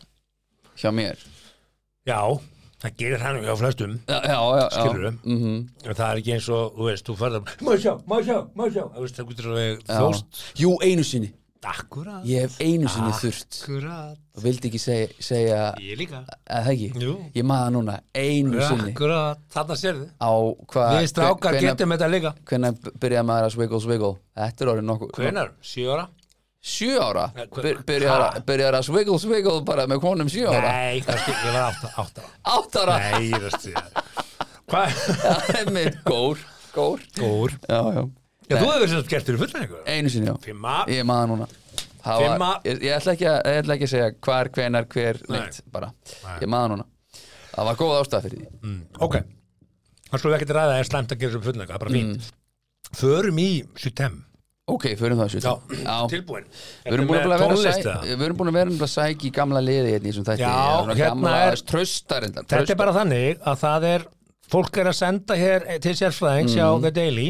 Speaker 3: hjá mér
Speaker 1: Já, það gerir hann hjá flestum
Speaker 3: Já, já, já, já. Mhm.
Speaker 1: En það er ekki eins og, þú veist, þú ferðar Má sjá, má sjá, má sjá það við
Speaker 3: Já.
Speaker 1: þóst
Speaker 3: Jú, einu sinni
Speaker 1: Akkurat.
Speaker 3: Ég hef einu sinni þurft.
Speaker 1: Akkurat.
Speaker 3: Og vildi ekki segja, segja
Speaker 1: Ég líka.
Speaker 3: Að það ekki,
Speaker 1: Jú.
Speaker 3: ég maður núna einu sinni.
Speaker 1: Akkurat, þarna sérðu.
Speaker 3: Á hvað
Speaker 1: Við strákar getum þetta líka.
Speaker 3: hvenær byrjaði maður að swiggle swiggle? Þetta er orðið nokkuð
Speaker 1: Hvenær? Sjö ára?
Speaker 3: sjö ára?
Speaker 1: Eh, hve-
Speaker 3: Byr, byrjaði,
Speaker 1: ha?
Speaker 3: að- byrjaði að swiggle swiggle bara með konum sjö ára?
Speaker 1: Nei, kannski, ég var átta, átta ára.
Speaker 3: Átt ára?
Speaker 1: Nei, ég veist því (laughs) Hvað?
Speaker 3: með gór. Gór?
Speaker 1: Gór.
Speaker 3: Já, já.
Speaker 1: Já, þú hefur sagt gert þér fullnæðingu
Speaker 3: einu sinni já.
Speaker 1: Fimma
Speaker 3: ég maður núna. Það
Speaker 1: Fimma.
Speaker 3: var, ég, ég, ætla ekki að, ég ætla ekki að segja hvar, hvenar, hver
Speaker 1: Nei.
Speaker 3: neitt bara, ég maður núna. Það var góð ástæð fyrir því.
Speaker 1: Ok. Það skulle við ekkert ræða að er slæmt að gera sem fullnæðingu Það er bara fínt. Förum í 7
Speaker 3: ok, förum það
Speaker 1: Já,
Speaker 3: já.
Speaker 1: tilbúin.
Speaker 3: Við erum búin að vera að sæ,
Speaker 1: eða?
Speaker 3: við erum búin að vera að sækja í gamla liði hérna í þessum þætti.
Speaker 1: Já,
Speaker 3: Svona
Speaker 1: hérna
Speaker 3: gamla,
Speaker 1: er-
Speaker 3: tröstar reyndar,
Speaker 1: Þetta
Speaker 3: traustar.
Speaker 1: er bara þannig að það er fólk er að senda hér til sérfræðings hjá
Speaker 3: Mhm.
Speaker 1: The Daily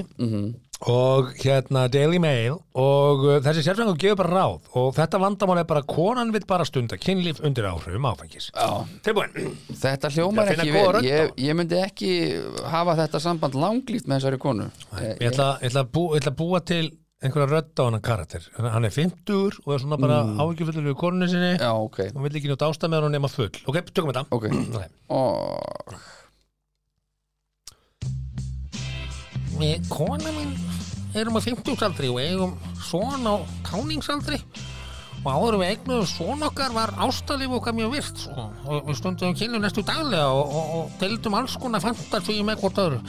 Speaker 1: og hérna Daily Mail og uh, þessi sérfræðingur gefur bara ráð og þetta vandamál er bara konan vill bara stunda kynlíf undir áhrifum áfengis. Tilbúin.
Speaker 3: Þetta hljómar
Speaker 1: Ég
Speaker 3: ekki vel.
Speaker 1: Rödd á.
Speaker 3: ég, ég myndi ekki hafa þetta samband langlýft með þessari konu.
Speaker 1: Ég ætla, ég ætla, að, bú, ég ætla að búa til einhverja rödd á hann karakter. Hann er 50 og er svona bara mm. áhyggjufullu við konunni sinni.
Speaker 3: Já, ok,
Speaker 1: og vill ekki njóta ástæð með hann nema full. Ok, tökum þetta.
Speaker 3: Ok.
Speaker 1: Okay.
Speaker 3: og,
Speaker 1: Við, kona mín, erum á 50-saldri og eigum son á táningsaldri og áður við eignum son okkar var ástalíf okkar mjög virt sko. og við stundum kynlu næstu daglega og, og, og deildum alls konar fantasíu með hvort öðru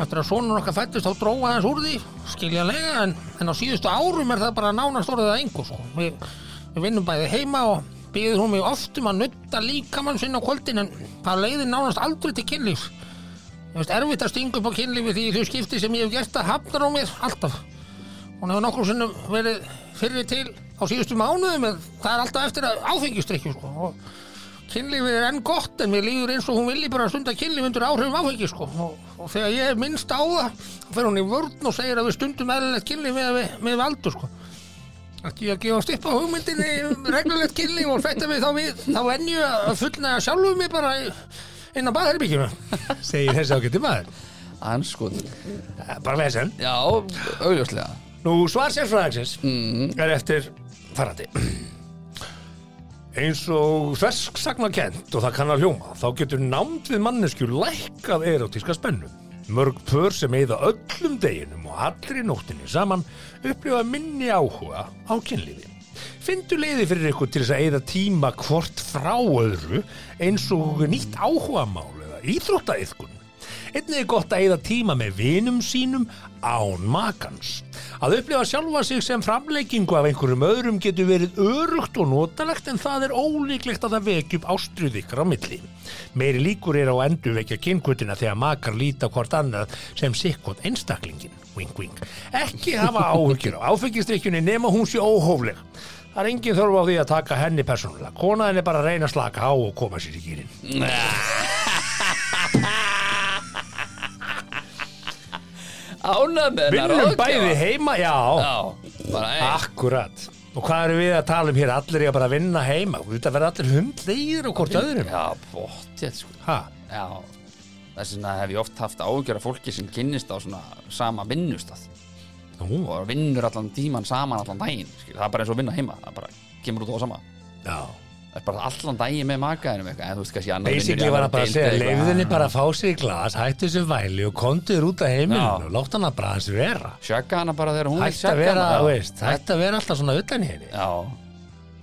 Speaker 1: eftir að sonur okkar fættist þá dróða hans úr því skiljanlega en, en á síðustu árum er það bara nánast orðið að engu sko. við, við vinnum bæði heima og býður hún mig oft um að nutta líkamann sinn á kvöldin en það leiðir nánast aldrei til kynlífs Ég veist erfitt að stinga upp á kynlífi því þau skipti sem ég hef gert að hafnar á mér alltaf. Hún hefur nokkur sinnum verið fyrir til á síðustu mánuðum en það er alltaf eftir að áfengistrykju sko. og kynlífið er enn gott en mér líður eins og hún vilji bara stunda kynlíf undir áhrifum áfengi sko. og, og þegar ég er minnst á það fer hún í vörn og segir að við stundum eðlilegt kynlíf með, með, með valdur sko. ekki að gefa stipp á hugmyndinni um reglulegt kynlíf og fætta við þá við þá ennju að fullnæga sjálfum mig bara í- inn á baðherbyggjum segir þessi ágætti maður.
Speaker 3: Anskotin
Speaker 1: bara lesen
Speaker 3: Já, augljóslega.
Speaker 1: Nú svar sérfræðagsins er eftir farandi. Eins og þversksagna og það kann að hljóma, þá getur námt við mannesku lækkað erotíska spennu. Mörg pör sem eigða öllum deginum og allri nóttinni saman upplifa minni áhuga á kynlífi. Findu leiði fyrir ykkur til þess að eigða tíma hvort frá öðru eins og nýtt áhugamál eða íþróttaiðkun. Einnig er gott að eigða tíma með vinum sínum án makans. Að upplifa sjálfa sig sem framleikingu af einhverjum öðrum getur verið örugt og notalegt en það er ólíklegt að það vekja upp ástruð ykkur á milli. Meiri líkur er á endur vekja kynkvötina þegar makar líta hvort annað sem sikkot einstaklingin. Wing, wing. Ekki hafa áhugir á áfengistrikkjunni nema hún sé óhófleg. Það er engin þörf á því að taka henni persónulega. Konaðin er bara að reyna að slaka á og koma sér í gýrin. (laughs)
Speaker 3: Ánað með hennar
Speaker 1: Vinnum bæði heima, já.
Speaker 3: Já, bara
Speaker 1: Akkurat. Og hvað eru við að tala um hér? Allir er að bara vinna heima. Að vera allir hundlegir og hvort öðrum.
Speaker 3: Já, bóttið sko þess vegna hef ég oft haft ágjör af fólki sem kynnist á svona sama vinnustað
Speaker 1: Nú,
Speaker 3: og vinnur allan tíman saman allan daginn það er bara eins og að vinna heima það bara kemur út á sama
Speaker 1: já.
Speaker 3: Bara allan daginn með makaðinum
Speaker 1: Basically var það bara að segja, leiðinni bara að fá sér í glas, hættu þessu væli og kontuður út af heimilinu og látt hana bara hans vera.
Speaker 3: Sjekka hana bara þegar hún
Speaker 1: að
Speaker 3: sjekka
Speaker 1: vera,
Speaker 3: hana.
Speaker 1: veist, hætt að vera alltaf svona utan henni.
Speaker 3: Já,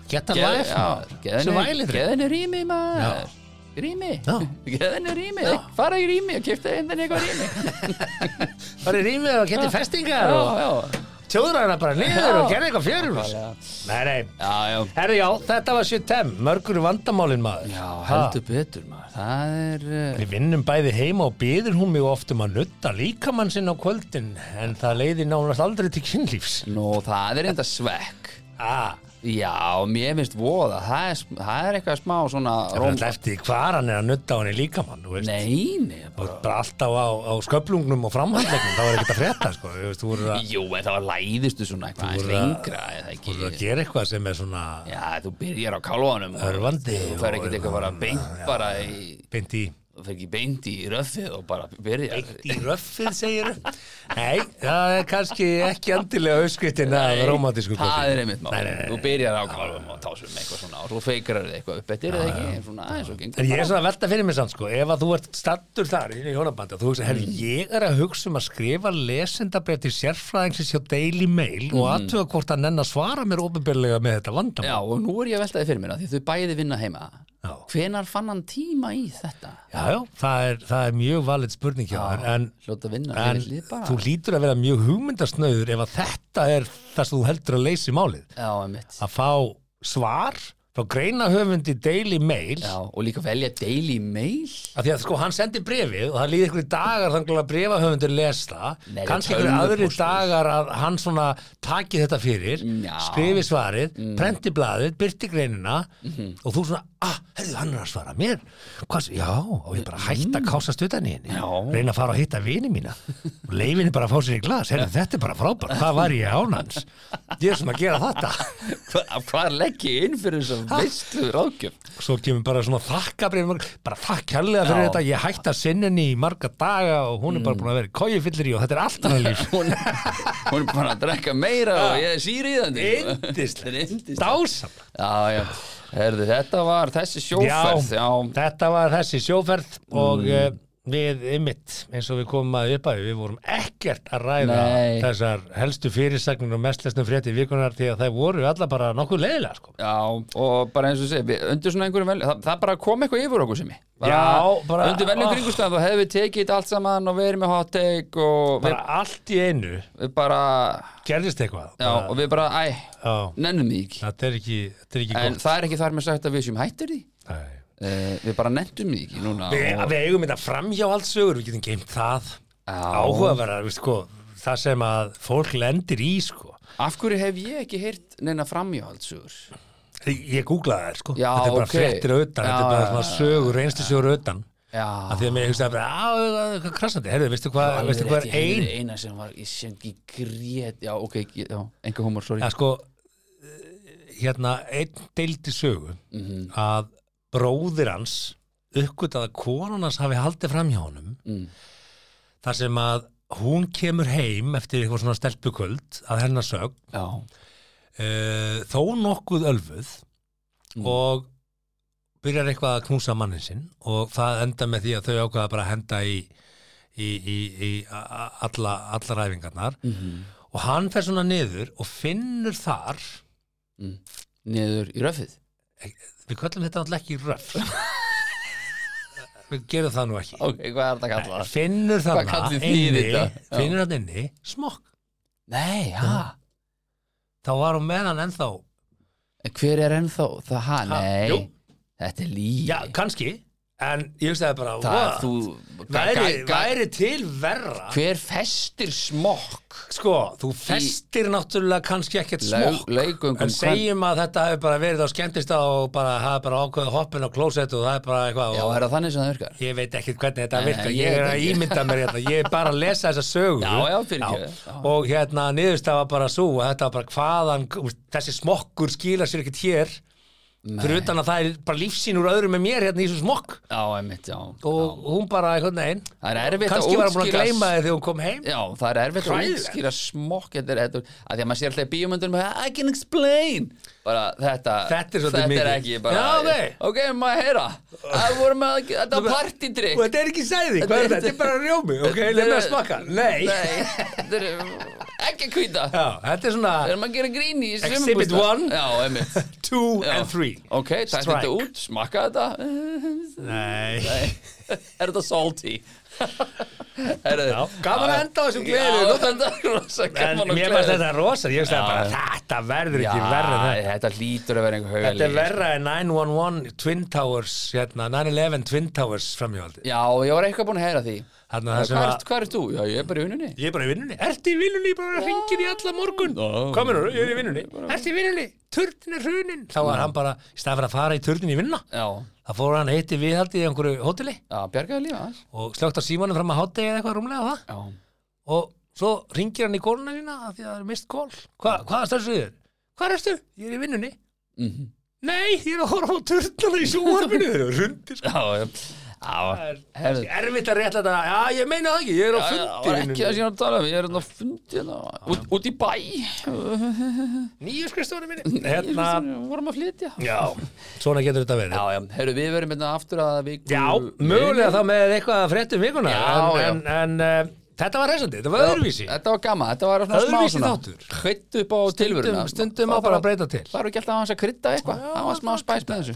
Speaker 1: Geta
Speaker 3: já,
Speaker 1: maður. Þessu
Speaker 3: geðinu rými maður. Rými, (laughs) geðinu rými. Fara í rými og kipta einnig eitthvað rými. (laughs)
Speaker 1: Bara í rýmið og geti festingar og tjóður hana bara niður og gerði eitthvað fjörur.
Speaker 3: Nákvæmlega.
Speaker 1: Nei, nei.
Speaker 3: já, já
Speaker 1: Herri, já, þetta var 7-10, mörgur vandamálin maður.
Speaker 3: Já, heldur betur maður Það er uh,
Speaker 1: Við vinnum bæði heima og byður hún mig oft um að nutta líkamann sinn á kvöldin en það leiði nánast aldrei til kynlífs.
Speaker 3: Nú, það er enda svekk
Speaker 1: Ah,
Speaker 3: Já, mér finnst voða Það er, það er eitthvað smá svona
Speaker 1: er eftir hvar hann er að nutta á henni líkamann, þú veist.
Speaker 3: Nei, nei bara...
Speaker 1: bara alltaf á, á sköplungnum og framhandlegnum, það var ekkert að frétta, sko. Þú veist, þú að,
Speaker 3: Jú, en það var læðistu svona eitthvað aðeins
Speaker 1: voru að-
Speaker 3: lengra eða ekki
Speaker 1: að gera eitthvað sem er svona
Speaker 3: Já, þú byrjar á kálfanum og
Speaker 1: örvandi
Speaker 3: Þú fer ekkert eitthvað bara beint bara í
Speaker 1: beint í,
Speaker 3: Fer ekki beint í röffið og bara byrjar.
Speaker 1: Beint í röffið, segir Nei, það er kannski ekki andilega auskritin að romantísku
Speaker 3: Það er einmitt
Speaker 1: Nei,
Speaker 3: mál
Speaker 1: nei, nei.
Speaker 3: Þú byrjar á kálfum og tásum eitthvað svona og svo feikrar þið eitthvað upp. Er það ekki, svona aðeins og gengur
Speaker 1: En ég er svona að velta fyrir mig samt sko, ef að þú ert stattur þar í hjónabandi og þú veist, herri,
Speaker 3: Mm.
Speaker 1: ég er að hugsa um að skrifa lesendabrið til sérfræðingsins hjá Daily Mail og aðtöga hvort að nenn að svara mér
Speaker 3: Hvenar fann hann tíma í þetta?
Speaker 1: Já, já, það er, það er mjög valið spurning hjá þér, en,
Speaker 3: vinna
Speaker 1: en þú lítur að vera mjög hugmyndasnöður ef að þetta er það sem þú heldur að leysi málið.
Speaker 3: Já,
Speaker 1: Að fá svar frá greinahöfundi Daily Mail.
Speaker 3: Já, og líka velja Daily Mail.
Speaker 1: Af því að sko hann sendi brefið og það líði ykkur dagar þannig að brefahöfundur les það. Kannski ykkur aðri dagar að hann svona taki þetta fyrir,
Speaker 3: Já.
Speaker 1: skrifi svarið prenti blaðið, byrti greinina
Speaker 3: Mhm.
Speaker 1: og þú svona, ah, herðu hann er að svara mér, hvað, já og ég bara hætta að kásast utan í henni?
Speaker 3: Mm.
Speaker 1: Reyna að fara að hitta vini mína. (laughs) Og leifinni bara að fá sér í glas, herðu þetta er bara frábært. Hvað var ég ánans ég er svona að gera þetta.
Speaker 3: Hva, Hvað legg ég inn fyrir þessum veistlu ráðgjöf?
Speaker 1: svo kemur bara svona þakkabrif bara þakk kærlega fyrir
Speaker 3: Já.
Speaker 1: þetta ég hætti að sinninni í marga daga og hún er bara búin að vera í kójufyllir í og þetta er allt annað líf. (laughs)
Speaker 3: Hún, hún er bara að drekka meira og ég er er yndislegt
Speaker 1: dásam
Speaker 3: Já, já, herðu, þetta var þessi sjóferð Já,
Speaker 1: þetta var þessi sjóferð og mm. Við ymmit eins og við komum að upphæðu við vorum ekkert að ræða
Speaker 3: Nei.
Speaker 1: þessar helstu fyrirsagnir og mestlesnum frétti vikunar því að það voru alla bara nokkuð leiðilega sko.
Speaker 3: já, og bara eins og sé við, undir svona einhverjum vel, það, það bara kom eitthvað yfir okkur sem ég
Speaker 1: Já, bara-
Speaker 3: Undir veljum kringustæðum, þá hefðum við tekið þetta allt saman og verið með hot take og
Speaker 1: bara allt í einu
Speaker 3: við, við bara
Speaker 1: gerðist eitthvað
Speaker 3: Já,
Speaker 1: bara,
Speaker 3: og við bara, æ, nennum því ekki
Speaker 1: þetta er ekki, þetta er ekki
Speaker 3: En
Speaker 1: gott
Speaker 3: það er ekki þar með sagt að við séum hættir því
Speaker 1: Nei.
Speaker 3: Uh, Við bara nenntum því ekki núna
Speaker 1: Við,
Speaker 3: og,
Speaker 1: við eigum þetta framhjá allt sögur, við getum geimt það. Áhugaverðar, sko það sem að fólk lendir í sko.
Speaker 3: Af hverju hef ég ekki heyrt neina framhjáhaldsugur?
Speaker 1: ég, ég googlaði þær sko,
Speaker 3: Já,
Speaker 1: þetta er bara
Speaker 3: ok.
Speaker 1: fréttir auðan, þetta er bara svona sögur, reynslu sögur auðan að því að mér hugsaði bara, á, hvað krassandi. Herðu, veistu hvað, hvað er ein
Speaker 3: Eina sem var, ég sem ekki grét Já, ok, já, enga humor, sorry.
Speaker 1: Að sko eh, hérna, einn deildi sögu
Speaker 3: Mhm.
Speaker 1: að bróðir hans uppgötað að konan hans hafi haldið fram hjá honum.
Speaker 3: Mm.
Speaker 1: þar sem að hún kemur heim eftir eitthvað svona stelpuköld að hennar sög uh, þó nokkuð ölfuð og byrjar eitthvað að knúsa mannin sinn og það enda með því að þau ákvaða bara að henda í, í, í, í alla, alla ræfingarnar. Og hann fer svona niður og finnur þar
Speaker 3: niður í röfið
Speaker 1: við köllum þetta alltaf ekki röf við gerum það nú ekki
Speaker 3: ok, hvað er þetta að kalla það?
Speaker 1: finnur?
Speaker 3: Já.
Speaker 1: finnur þarna inni smokk
Speaker 3: nei, ha,
Speaker 1: þá var hún með hann ennþá
Speaker 3: en hver er ennþá það, ha,
Speaker 1: Ha,
Speaker 3: nei
Speaker 1: jú.
Speaker 3: þetta er líf
Speaker 1: já, kannski, en ég veist það bara
Speaker 3: það, þú
Speaker 1: væri, væri til verra?
Speaker 3: Hver festir smokk?
Speaker 1: Sko, þú festir náttúrulega kannski ekkert smokk
Speaker 3: leggöngum
Speaker 1: en segjum að þetta hefur bara verið á skemmtist og bara hafa bara ákveða hoppin á klósett og það er bara eitthvað
Speaker 3: já, er það þannig sem það virkar?
Speaker 1: Ég veit ekkert hvernig þetta virkar ég
Speaker 3: ég
Speaker 1: er að ímynda mér hérna ég er bara að lesa þessa sögu.
Speaker 3: Já, já. Já.
Speaker 1: og hérna niðurstafa bara svo að þetta var bara hvaðan þessi smokkur skila sér ekkert hér fyrir utan að það er bara lífsín úr öðrum með mér hérna í þessu smokk.
Speaker 3: Já, einmitt, já.
Speaker 1: Og hún bara einhvern veginn.
Speaker 3: Það er erfitt að
Speaker 1: kannski var hann búin að gleyma þið þegar hún kom heim.
Speaker 3: Já, það er erfitt að útskýra smokk þetta er, þetta er, að því að maður sér alltaf í bíómyndunum I can explain. Bara þetta,
Speaker 1: Þetta er svolítið
Speaker 3: þetta er ekki bara
Speaker 1: Já, ok.
Speaker 3: maður heyra? Það voru með, þetta var partydrykk.
Speaker 1: og þetta er ekki sæði, hvað er þetta? Þetta er bara rjómi, ok, leið með að smakka Nei,
Speaker 3: þetta er ekki kvíta
Speaker 1: þetta er svona
Speaker 3: erum að gera grín í
Speaker 1: Exhibit
Speaker 3: sumarbústað.
Speaker 1: one.
Speaker 3: Já, einmitt (laughs)
Speaker 1: 2
Speaker 3: Já.
Speaker 1: and 3
Speaker 3: Ok,
Speaker 1: Strike.
Speaker 3: þetta út, smakka þetta
Speaker 1: Nei, (laughs)
Speaker 3: Er þetta salty? (laughs)
Speaker 1: Gaman að enda á þessum
Speaker 3: og
Speaker 1: mér
Speaker 3: gleðilegt.
Speaker 1: þetta rosa Ég
Speaker 3: Já.
Speaker 1: bara, þetta verður ekki en þetta
Speaker 3: hlýtur að vera einhver haugalegi
Speaker 1: Þetta er verra en 911 Twin Towers, hérna, 911 Twin Towers framhjáldi
Speaker 3: Já, ég var eitthvað búin að heyra því Hvað
Speaker 1: að
Speaker 3: ert, ert þú? Já, ég er bara í vinnunni.
Speaker 1: Ég er bara í vinnunni, ertu í vinnunni, ég bara hringir í alla morgun. Hvað mennur, ég er í vinnunni. Ertu í vinnunni, turnin er hrunin. Þá var hann bara, í stað fyrir að fara í turnin í vinna
Speaker 3: Já,
Speaker 1: Það fór hann heiti viðhaldi í einhverju hóteli.
Speaker 3: Já, bjargaði lífa
Speaker 1: og slögt á símanum fram að hátegi eða eitthvað rúmlega það.
Speaker 3: Já,
Speaker 1: og svo ringir hann í kóluna sína af því að það er mist kól Hva, hvað er? Erstu? Ég er í vinnunni.
Speaker 3: Mhm.
Speaker 1: Nei, ég er að horfa á turnana í sjóarfinu (laughs) Það er erfitt að rétta þetta Já, ég meina það ekki, ég er á fundi
Speaker 3: sem ég er að tala um, ég er hérna á fundi hérna, út, út í bæ.
Speaker 1: Nýju skrifstofunni minni. Hérna,
Speaker 3: Við vorum að flytja.
Speaker 1: Já, svona getur þetta verið.
Speaker 3: Já, já, heyrðu, við verum hérna aftur að viku
Speaker 1: Já, mögulega þá með eitthvað að fréttum vikuna.
Speaker 3: Já,
Speaker 1: en,
Speaker 3: já.
Speaker 1: en, en uh, þetta var resandi, þetta var öðruvísi.
Speaker 3: Þetta var gaman, þetta var svona smá svona. Hvitt upp á tilvöruna
Speaker 1: Stundum, stundum á bara að breyta til.
Speaker 3: Það eru ekki alltaf að hans að krydda eitthvað. Það var smá spæs með þessu.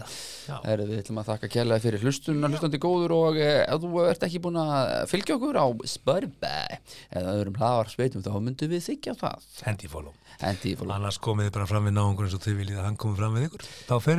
Speaker 3: Herru, við ætlum að þakka kærlega fyrir hlustun hlustandi góður og eh, ef þú ert ekki búin að fylgja okkur á Spotify eða öðrum hlaðar sveitum þá myndum við þykja það.
Speaker 1: Hendi follow.
Speaker 3: Hendi fólk
Speaker 1: Annars komið þið bara fram við náungur eins og þið viljið að hann komið fram við ykkur. Þá fer